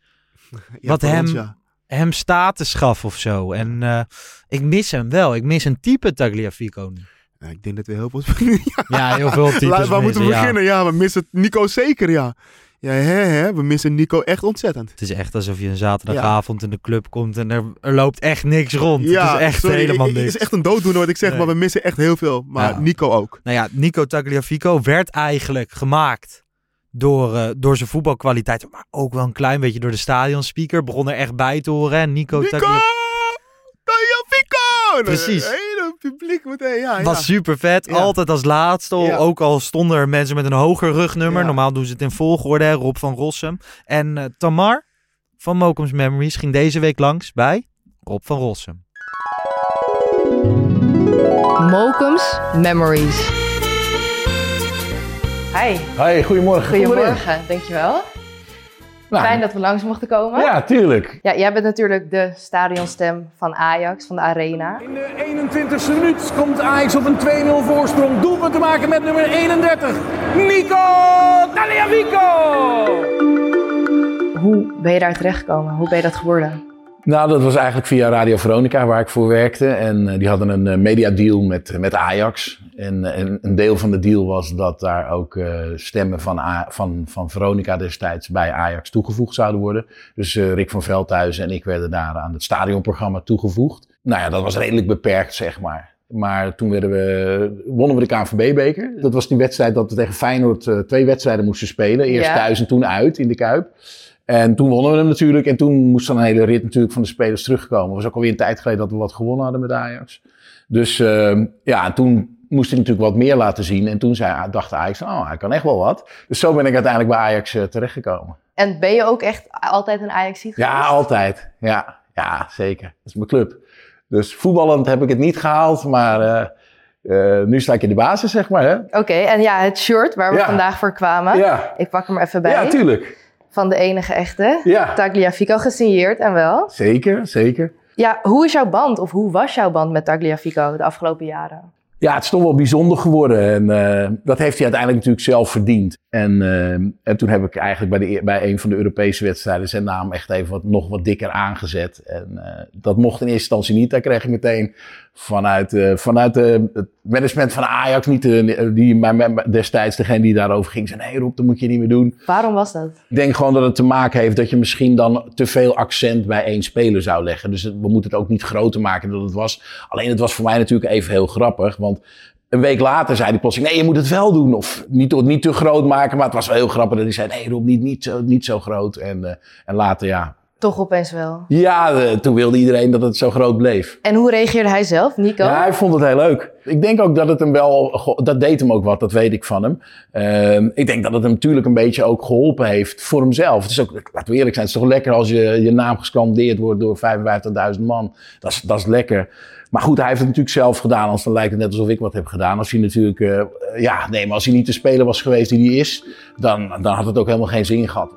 Ja, wat hem, ons, ja. hem status gaf of zo. En eh, ik mis hem wel. Ik mis een type Tagliafico nu. Ja, ik denk dat we heel veel... (laughs) Ja, heel veel Laat- Waar moeten we ja. beginnen? Ja, we missen Nico zeker, ja. Ja, hè, hè, we missen Nico echt ontzettend. Het is echt alsof je een zaterdagavond in de club komt en er, er loopt echt niks rond. Ja, het is echt sorry, helemaal ik- ik- niks. Het is echt een dooddoener wat ik zeg, Nee. maar we missen echt heel veel. Maar Ja. Nico ook. Nou ja, Nico Tagliafico werd eigenlijk gemaakt door, eh, door zijn voetbalkwaliteit. Maar ook wel een klein beetje door de stadionspeaker. Begon er echt bij te horen. Nico, Nico! Tagliafico! Precies. Publiek meteen, ja. ja. was super vet. Ja. Altijd als laatste. Ja. Ook al stonden er mensen met een hoger rugnummer. Ja. Normaal doen ze het in volgorde. hè. Rob van Rossum. En eh, Tamar van Mokum's Memories ging deze week langs bij Rob van Rossum. Mokum's Memories. Hi, Hoi, goedemorgen. goedemorgen, dankjewel. Nou, Fijn dat we langs mochten komen. Ja, tuurlijk. Ja, jij bent natuurlijk de stadionstem van Ajax, van de Arena. In de 21ste minuut komt Ajax op een 2-0 voorsprong. Doelpunt te maken met nummer 31, Nico Tagliafico! Hoe ben je daar terechtgekomen? Hoe ben je dat geworden? Nou, dat was eigenlijk via Radio Veronica waar ik voor werkte. En eh, die hadden een eh, mediadeal met, met Ajax. En, eh, en een deel van de deal was dat daar ook eh, stemmen van, A- van, van Veronica destijds bij Ajax toegevoegd zouden worden. Dus eh, Rick van Veldhuizen en ik werden daar aan het stadionprogramma toegevoegd. Nou ja, dat was redelijk beperkt, zeg maar. Maar toen werden we, wonnen we de KNVB-beker. Dat was die wedstrijd dat we tegen Feyenoord uh, twee wedstrijden moesten spelen. Eerst ja. thuis en toen uit in de Kuip. En toen wonnen we hem natuurlijk. En toen moest dan een hele rit natuurlijk van de spelers terugkomen. Het was ook alweer een tijd geleden dat we wat gewonnen hadden met Ajax. Dus uh, ja, toen moest ik natuurlijk wat meer laten zien. En toen zei, dacht Ajax, oh, hij kan echt wel wat. Dus zo ben ik uiteindelijk bij Ajax uh, terechtgekomen. En ben je ook echt altijd een ajax geweest? Ja, altijd. Ja, ja, zeker. Dat is mijn club. Dus voetballend heb ik het niet gehaald, maar uh, uh, nu sta ik in de basis, zeg maar. Oké, okay, en ja, het shirt waar we ja. vandaag voor kwamen. Ja. Ik pak hem even bij. Ja, tuurlijk. Van de enige echte. Ja. Tagliafico gesigneerd en wel. Zeker, zeker. Ja, hoe is jouw band of hoe was jouw band met Tagliafico de afgelopen jaren? Ja, het is toch wel bijzonder geworden. En uh, dat heeft hij uiteindelijk natuurlijk zelf verdiend. En, uh, en toen heb ik eigenlijk bij, de, bij een van de Europese wedstrijden zijn naam echt even wat, nog wat dikker aangezet. En uh, dat mocht in eerste instantie niet. Daar kreeg ik meteen vanuit, uh, vanuit de, het management van Ajax, niet de, die mij, destijds degene die daarover ging, zei nee Rob, dat moet je niet meer doen. Waarom was dat? Ik denk gewoon dat het te maken heeft dat je misschien dan te veel accent bij één speler zou leggen. Dus we moeten het ook niet groter maken dan het was. Alleen het was voor mij natuurlijk even heel grappig, want een week later zei hij plotseling, nee, je moet het wel doen. Of niet, niet te groot maken, maar het was wel heel grappig dat hij zei, nee Rob, niet, niet, zo, niet zo groot. En, uh, en later, ja, toch opeens wel. Ja, uh, toen wilde iedereen dat het zo groot bleef. En hoe reageerde hij zelf, Nico? Ja, hij vond het heel leuk. Ik denk ook dat het hem wel, dat deed hem ook wat, dat weet ik van hem. Uh, ik denk dat het hem natuurlijk een beetje ook geholpen heeft voor hemzelf. Het is ook, laten we eerlijk zijn, het is toch lekker als je, je naam gescandeerd wordt door 55.000 man. Dat is, dat is lekker. Maar goed, hij heeft het natuurlijk zelf gedaan, anders dan lijkt het net alsof ik wat heb gedaan. Als hij natuurlijk, uh, ja, nee, maar als hij niet de speler was geweest die hij is, dan, dan had het ook helemaal geen zin gehad.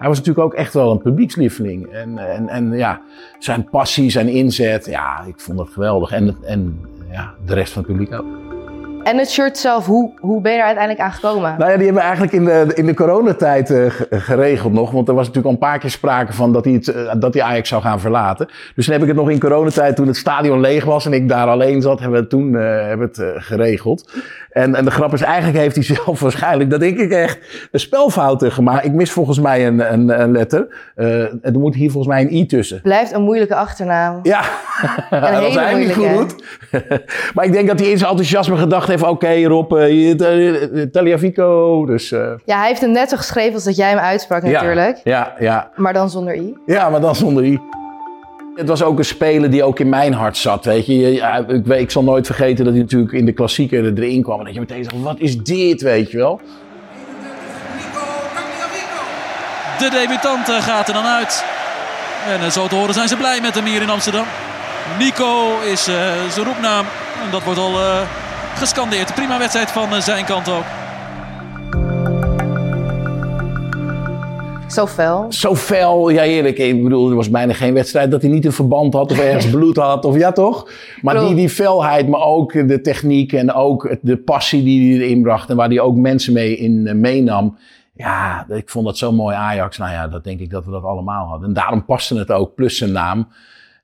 Hij was natuurlijk ook echt wel een publiekslieveling. En, en, en ja, zijn passie, zijn inzet, ja, ik vond dat geweldig. En, en ja, de rest van het publiek ook. En het shirt zelf, hoe, hoe ben je er uiteindelijk aan gekomen? Nou ja, die hebben we eigenlijk in de, in de coronatijd uh, geregeld nog. Want er was natuurlijk al een paar keer sprake van dat hij, het, uh, dat hij Ajax zou gaan verlaten. Dus toen heb ik het nog in coronatijd, toen het stadion leeg was en ik daar alleen zat, hebben we het toen uh, hebben het, geregeld. En, en de grap is, eigenlijk heeft hij (laughs) zelf waarschijnlijk, dat denk ik echt, een spelfouten gemaakt. Ik mis volgens mij een, een, een letter. er moet hier volgens mij een i tussen. Blijft een moeilijke achternaam. Ja, een (laughs) dat was hij niet goed. (laughs) maar ik denk dat hij in zijn enthousiasme gedacht heeft, oké okay, Rob, uh, Taliafico. Dus, uh... Ja, hij heeft hem net zo geschreven als dat jij hem uitsprak natuurlijk. Ja, ja. Maar dan zonder i. Ja, maar dan zonder i. Het was ook een speler die ook in mijn hart zat, weet je. Ja, ik, ik zal nooit vergeten dat hij natuurlijk in de klassieker erin kwam. En dat je meteen zegt, wat is dit, weet je wel. De debutant gaat er dan uit. En zo te horen zijn ze blij met hem hier in Amsterdam. Nico is uh, zijn roepnaam. En dat wordt al uh, gescandeerd. Prima wedstrijd van uh, zijn kant ook. Zo fel. Zo fel, ja eerlijk. Ik bedoel, er was bijna geen wedstrijd dat hij niet een verband had of ergens (laughs) bloed had. Of ja toch? Maar die, die felheid, maar ook de techniek en ook de passie die hij erin bracht. En waar hij ook mensen mee in meenam. Ja, ik vond dat zo mooi Ajax. Nou ja, dat denk ik dat we dat allemaal hadden. En daarom paste het ook, plus zijn naam.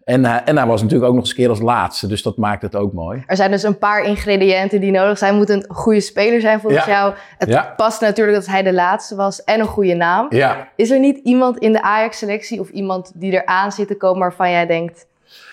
En, uh, en hij was natuurlijk ook nog eens een keer als laatste, dus dat maakt het ook mooi. Er zijn dus een paar ingrediënten die nodig zijn. Moet een goede speler zijn volgens jou. Het past natuurlijk dat hij de laatste was en een goede naam. Ja. Is er niet iemand in de Ajax-selectie of iemand die eraan zit te komen waarvan jij denkt...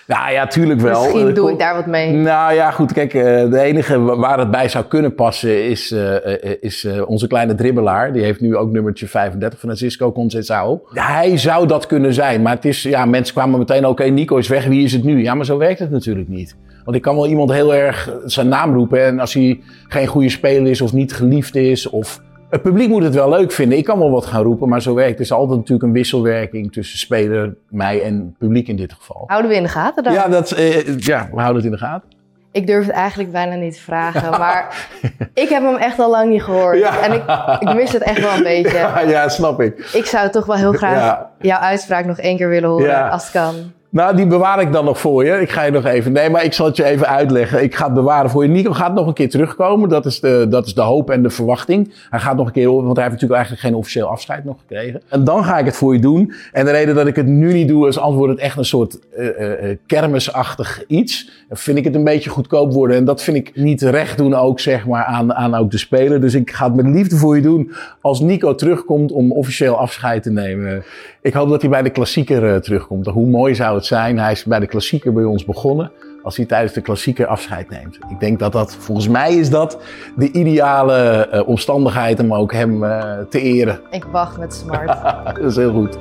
Nou ja, tuurlijk wel. Misschien doe ik daar wat mee. Nou ja, goed. Kijk, eh, de enige waar het bij zou kunnen passen is, uh, is onze kleine dribbelaar. Die heeft nu ook nummertje 35, Francisco Conceição. Hij zou dat kunnen zijn. Maar het is, ja, mensen kwamen meteen, oké, Nico is weg, wie is het nu? Ja, maar zo werkt het natuurlijk niet. Want ik kan wel iemand heel erg zijn naam roepen. En als hij geen goede speler is of niet geliefd is of het publiek moet het wel leuk vinden. Ik kan wel wat gaan roepen, maar zo werkt het. is altijd natuurlijk een wisselwerking tussen speler, mij en publiek in dit geval. Houden we in de gaten dan? Ja, dat, eh, ja we houden het in de gaten. Ik durf het eigenlijk bijna niet te vragen, (laughs) maar ik heb hem echt al lang niet gehoord. En ik, ik, mis het echt wel een (laughs) beetje. Ja, ja, snap ik. Ik zou toch wel heel (laughs) graag jouw uitspraak nog één keer willen horen, als het kan. Nou, die bewaar ik dan nog voor je. Ik ga je nog even. Nee, maar ik zal het je even uitleggen. Ik ga het bewaren voor je. Nico gaat nog een keer terugkomen. Dat is de, dat is de hoop en de verwachting. Hij gaat nog een keer, want hij heeft natuurlijk eigenlijk geen officieel afscheid nog gekregen. En dan ga ik het voor je doen. En de reden dat ik het nu niet doe, is wordt het echt een soort uh, uh, kermisachtig iets. Vind ik het een beetje goedkoop worden. En dat vind ik niet recht doen ook, zeg maar, aan, aan ook de speler. Dus ik ga het met liefde voor je doen als Nico terugkomt om officieel afscheid te nemen. Ik hoop dat hij bij de klassieker terugkomt. Hoe mooi zou het zijn. Hij is bij de klassieker bij ons begonnen. als hij tijdens de klassieker afscheid neemt. Ik denk dat dat, volgens mij is dat de ideale uh, omstandigheid om ook hem uh, te eren. Ik wacht met smart. (laughs) dat is heel goed.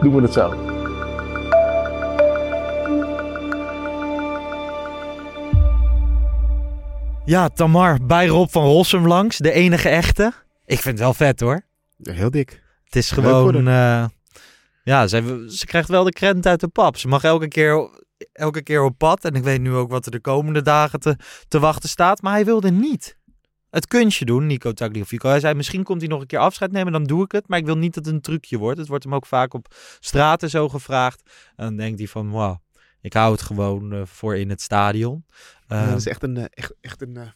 Doen we het zo. Ja, Tamar bij Rob van Rossum langs, de enige echte. Ik vind het wel vet hoor. Heel dik. Het is gewoon, uh, ja, ze, ze krijgt wel de krent uit de pap. Ze mag elke keer, elke keer op pad. En ik weet nu ook wat er de komende dagen te, te wachten staat. Maar hij wilde niet het kunstje doen, Nico Tagliafico. Hij zei, misschien komt hij nog een keer afscheid nemen, dan doe ik het. Maar ik wil niet dat het een trucje wordt. Het wordt hem ook vaak op straten zo gevraagd. En dan denkt hij van, wow, ik hou het gewoon uh, voor in het stadion. Uh, ja, dat is echt een, uh, echt, echt een, een,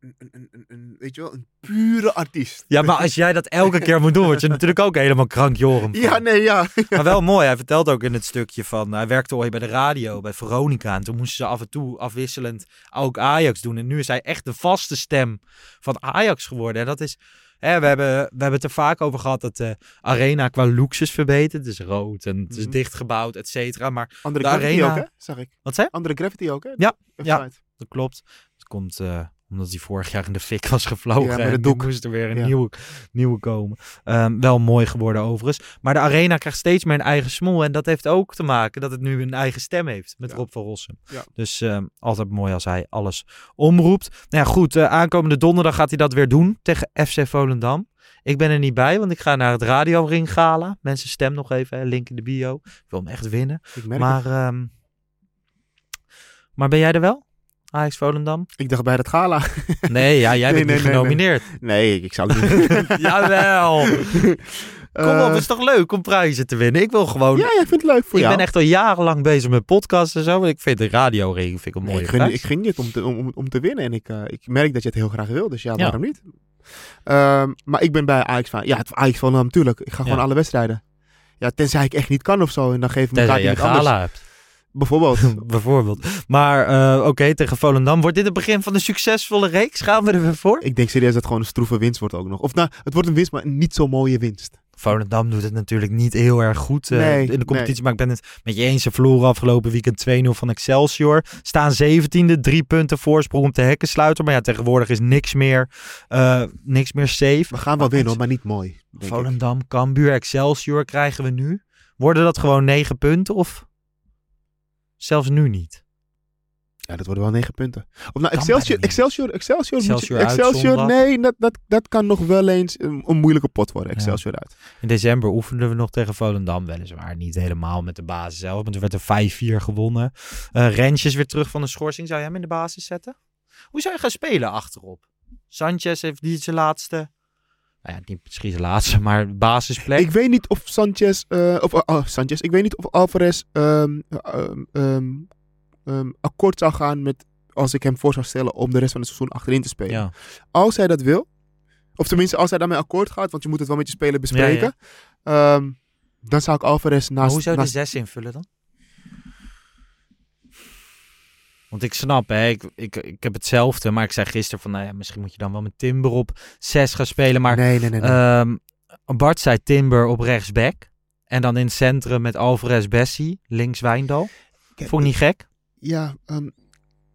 een, een, een, weet je wel, een pure artiest. Ja, maar als jij dat elke keer moet doen, word je natuurlijk ook helemaal krank, Joram. Ja, nee, ja. Maar wel mooi. Hij vertelt ook in het stukje van, hij werkte ooit bij de radio, bij Veronica. En toen moesten ze af en toe afwisselend ook Ajax doen. En nu is hij echt de vaste stem van Ajax geworden. En dat is, hè, we, hebben, we hebben het er vaak over gehad dat de arena qua looks is verbeterd. Het is rood en het is Mhm. dichtgebouwd, et cetera. Maar Andere de arena... ook, hè? Zag ik. Wat zei? Andere Gravity ook, hè? Ja, ja dat klopt. Dat komt eh, omdat hij vorig jaar in de fik was gevlogen. Ja, en doek. moest er weer een Ja. nieuwe, nieuwe komen. Ehm, wel mooi geworden overigens. Maar de arena krijgt steeds meer een eigen smoel. En dat heeft ook te maken dat het nu een eigen stem heeft met Rob van Rossum. Ja. Dus ehm, altijd mooi als hij alles omroept. Nou ja, goed. eh, aankomende donderdag gaat hij dat weer doen tegen FC Volendam. Ik ben er niet bij, want ik ga naar het Radio Ring Gala. Mensen, stem nog even, hè, link in de bio. Ik wil hem echt winnen. Ik merk maar, ehm, maar ben jij er wel? Ajax Volendam? Ik dacht bij het gala. Nee, ja, jij (laughs) Nee, bent nee, niet nee, genomineerd. Nee, ik, ik zou het niet (laughs) Jawel. (laughs) Kom op, Eh, het is toch leuk om prijzen te winnen? Ik wil gewoon... Ja, jij vindt het leuk voor ik jou. ben echt al jarenlang bezig met podcasts en zo. Ik vind de radioring vind ik een mooie ik, gun, ik ging dit om te, om, om te winnen. En ik, eh, ik merk dat je het heel graag wil. Dus ja, Ja. waarom niet? Ehm, maar ik ben bij Ajax van... Ja, het Ajax van natuurlijk. Ik ga gewoon Ja. alle wedstrijden. Ja, tenzij ik echt niet kan of zo. En dan geef ik me Tenzij elkaar je iemand een anders. gala hebt. Bijvoorbeeld. (laughs) Bijvoorbeeld. Maar eh, oké, tegen Volendam. Wordt dit het begin van een succesvolle reeks? Gaan we er weer voor? ik denk serieus dat het gewoon een stroeve winst wordt ook nog. Of nou, het wordt een winst, maar een niet zo mooie winst. Volendam doet het natuurlijk niet heel erg goed eh, Nee, in de competitie. nee. Maar ik ben het met je eens. Ze verloren afgelopen weekend 2-0 van Excelsior. Staan 17e, drie punten voorsprong op de hekkensluiter. Maar ja, tegenwoordig is niks meer, eh, niks meer safe. We gaan wel winnen, maar niet mooi. Volendam, Cambuur, Excelsior krijgen we nu. Worden dat gewoon 9 punten of zelfs nu niet? Ja, dat worden wel negen punten. Of nou, Excelsior. Excelsior, Excelsior, je- Excelsior nee, dat, dat, dat kan nog wel eens een, een moeilijke pot worden, Excelsior uit. In december oefenden we nog tegen Volendam. Weliswaar niet helemaal met de basis zelf. Maar toen werd er 5-4 gewonnen. Eh Rens is weer terug van de schorsing. Zou jij hem in de basis zetten? Hoe zou je gaan spelen achterop? Sanchez heeft niet zijn laatste... Nou ja, niet misschien zijn laatste, (laughs) maar basisplek. Ik weet niet of Sanchez, eh, of oh, Sanchez, ik weet niet of Alvarez ehm, ehm, ehm, akkoord zou gaan met, als ik hem voor zou stellen om de rest van het seizoen achterin te spelen. Ja. Als hij dat wil, of tenminste als hij daarmee akkoord gaat, want je moet het wel met je speler bespreken, dan zou ik Alvarez Maar naast... hoe zou je de 6 invullen dan? Want ik snap, hè, ik, ik, ik heb hetzelfde. Maar ik zei gisteren van, nou ja, misschien moet je dan wel met Timber op 6 gaan spelen. Maar Nee, nee, nee. nee. Ehm, Bart zei Timber op rechtsback. En dan in het centrum met Alvarez Bessie, links Wijndal. Vond ik niet gek? Ja, ehm,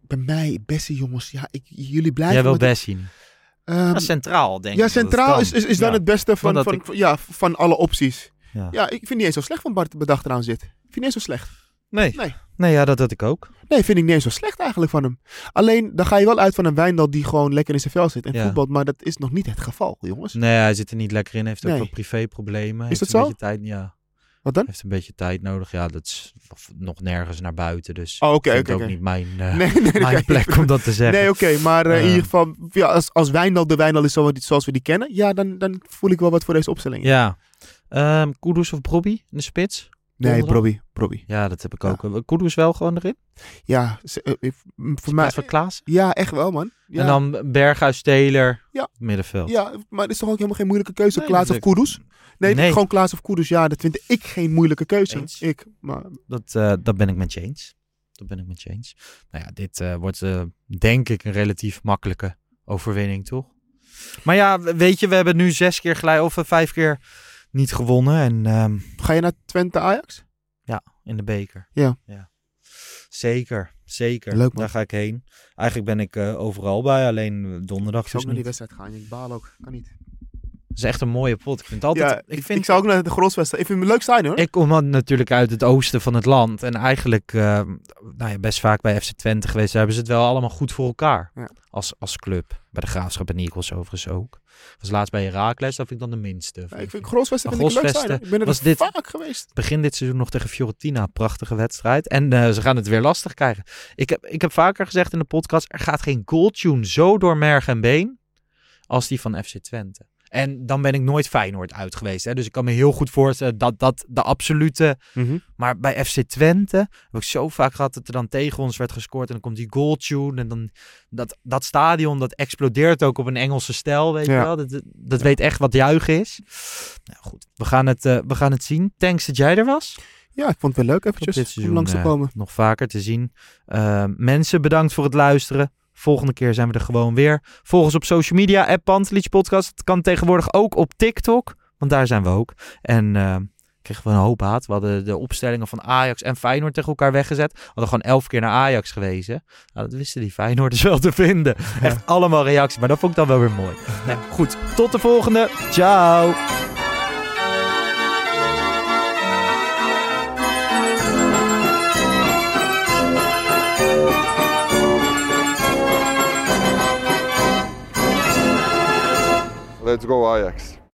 bij mij, beste jongens, ja, ik, jullie blijven... Jij wil Bessie ehm, Ja, centraal, denk ja, ik. het centraal is, is, is dan Ja. het beste van, van, ik- ja, van alle opties. Ja. Ja. ik vind niet eens zo slecht van Bart bedacht eraan zit. Ik vind niet eens zo slecht. Nee. Nee. Nee, ja, dat had ik ook. Nee, vind ik niet eens zo slecht eigenlijk van hem. Alleen, dan ga je wel uit van een Wijndal die gewoon lekker in zijn vel zit en Ja. voetbalt. Maar dat is nog niet het geval, jongens. Nee, hij zit er niet lekker in. Heeft ook wat privéproblemen. Is dat een zo? Beetje tijd, ja. Wat dan? Heeft een beetje tijd nodig. Ja, dat is nog nergens naar buiten. Dus Oh, oké, ik ook niet mijn, eh, Nee, nee, (laughs) mijn plek om dat te zeggen. Nee, oké, maar eh, in ieder geval, ja, als, als Wijndal de Wijndal is zo- zoals we die kennen, ja, dan, dan voel ik wel wat voor deze opstelling. Ja. Ehm Kudus of Brobby in de spits? Nee? Brobby, Brobby. Ja, dat heb ik ook. Ja. Kudus wel gewoon erin? Ja, ze- eh, eh, voor mij. Van Klaas? Ja, echt wel, man. Ja. En dan Berghuis, Taylor, Ja. middenveld. Ja, maar het is toch ook helemaal geen moeilijke keuze, Nee, Klaas of Kudus? Nee, Nee. gewoon Klaas of Kudus, ja, dat vind ik geen moeilijke keuze. Eens. Ik, maar Dat, eh, dat ben ik met je eens. Dat ben ik met je eens. Nou ja, dit eh, wordt eh, denk ik een relatief makkelijke overwinning, toch? Maar ja, weet je, we hebben nu zes keer gelijk of eh, vijf keer niet gewonnen. En ehm, ga je naar Twente Ajax? ja, in de beker. Ja. ja. Zeker. zeker. Leuk, man. Daar ga ik heen. Eigenlijk ben ik eh, overal bij, alleen donderdag Ik zou dus ook naar die wedstrijd gaan. Ik baal ook. Kan niet. Het is echt een mooie pot. Ik vind het altijd... ja, ik, vind, ik zou ook naar de Groswedstrijd. Ik vind het leuk zijn hoor. Ik kom natuurlijk uit het oosten van het land. En eigenlijk eh, nou ja, best vaak bij FC Twente geweest. Daar hebben ze het wel allemaal goed voor elkaar. Ja. Als, als club. Bij de Graafschap en Eagles overigens ook. Was laatst bij Herakles, dat vind ik dan de minste. Ja, ik vind Maar vind ik leuk zijn. Grosvesten. Ik ben er was dit- vaak geweest. Begin dit seizoen nog tegen Fiorentina. Prachtige wedstrijd. En eh, ze gaan het weer lastig krijgen. Ik heb, ik heb vaker gezegd in de podcast. Er gaat geen goaltune zo door merg en been. Als die van FC Twente. En dan ben ik nooit Feyenoord uit geweest. Hè? Dus ik kan me heel goed voorstellen dat dat de absolute... Mhm. Maar bij FC Twente heb ik zo vaak gehad dat er dan tegen ons werd gescoord. En dan komt die goaltune. En dan dat, dat stadion dat explodeert ook op een Engelse stijl. Weet Ja. je wel? Dat, dat weet echt wat juichen is. Nou goed, we gaan het, eh, we gaan het zien. Thanks dat jij er was. Ja, ik vond het wel leuk eventjes dit om seizoen langs te eh, komen. nog vaker te zien. Eh, mensen, bedankt voor het luisteren. Volgende keer zijn we er gewoon weer. Volg ons op social media, app Pantelich Podcast. Het kan tegenwoordig ook op TikTok, want daar zijn we ook. En eh, kregen we een hoop haat. We hadden de opstellingen van Ajax en Feyenoord tegen elkaar weggezet. We hadden gewoon elf keer naar Ajax gewezen. Nou, dat wisten die Feyenoorders wel te vinden. Echt allemaal reacties, maar dat vond ik dan wel weer mooi. Nou, goed, tot de volgende. Ciao. Let's go Ajax.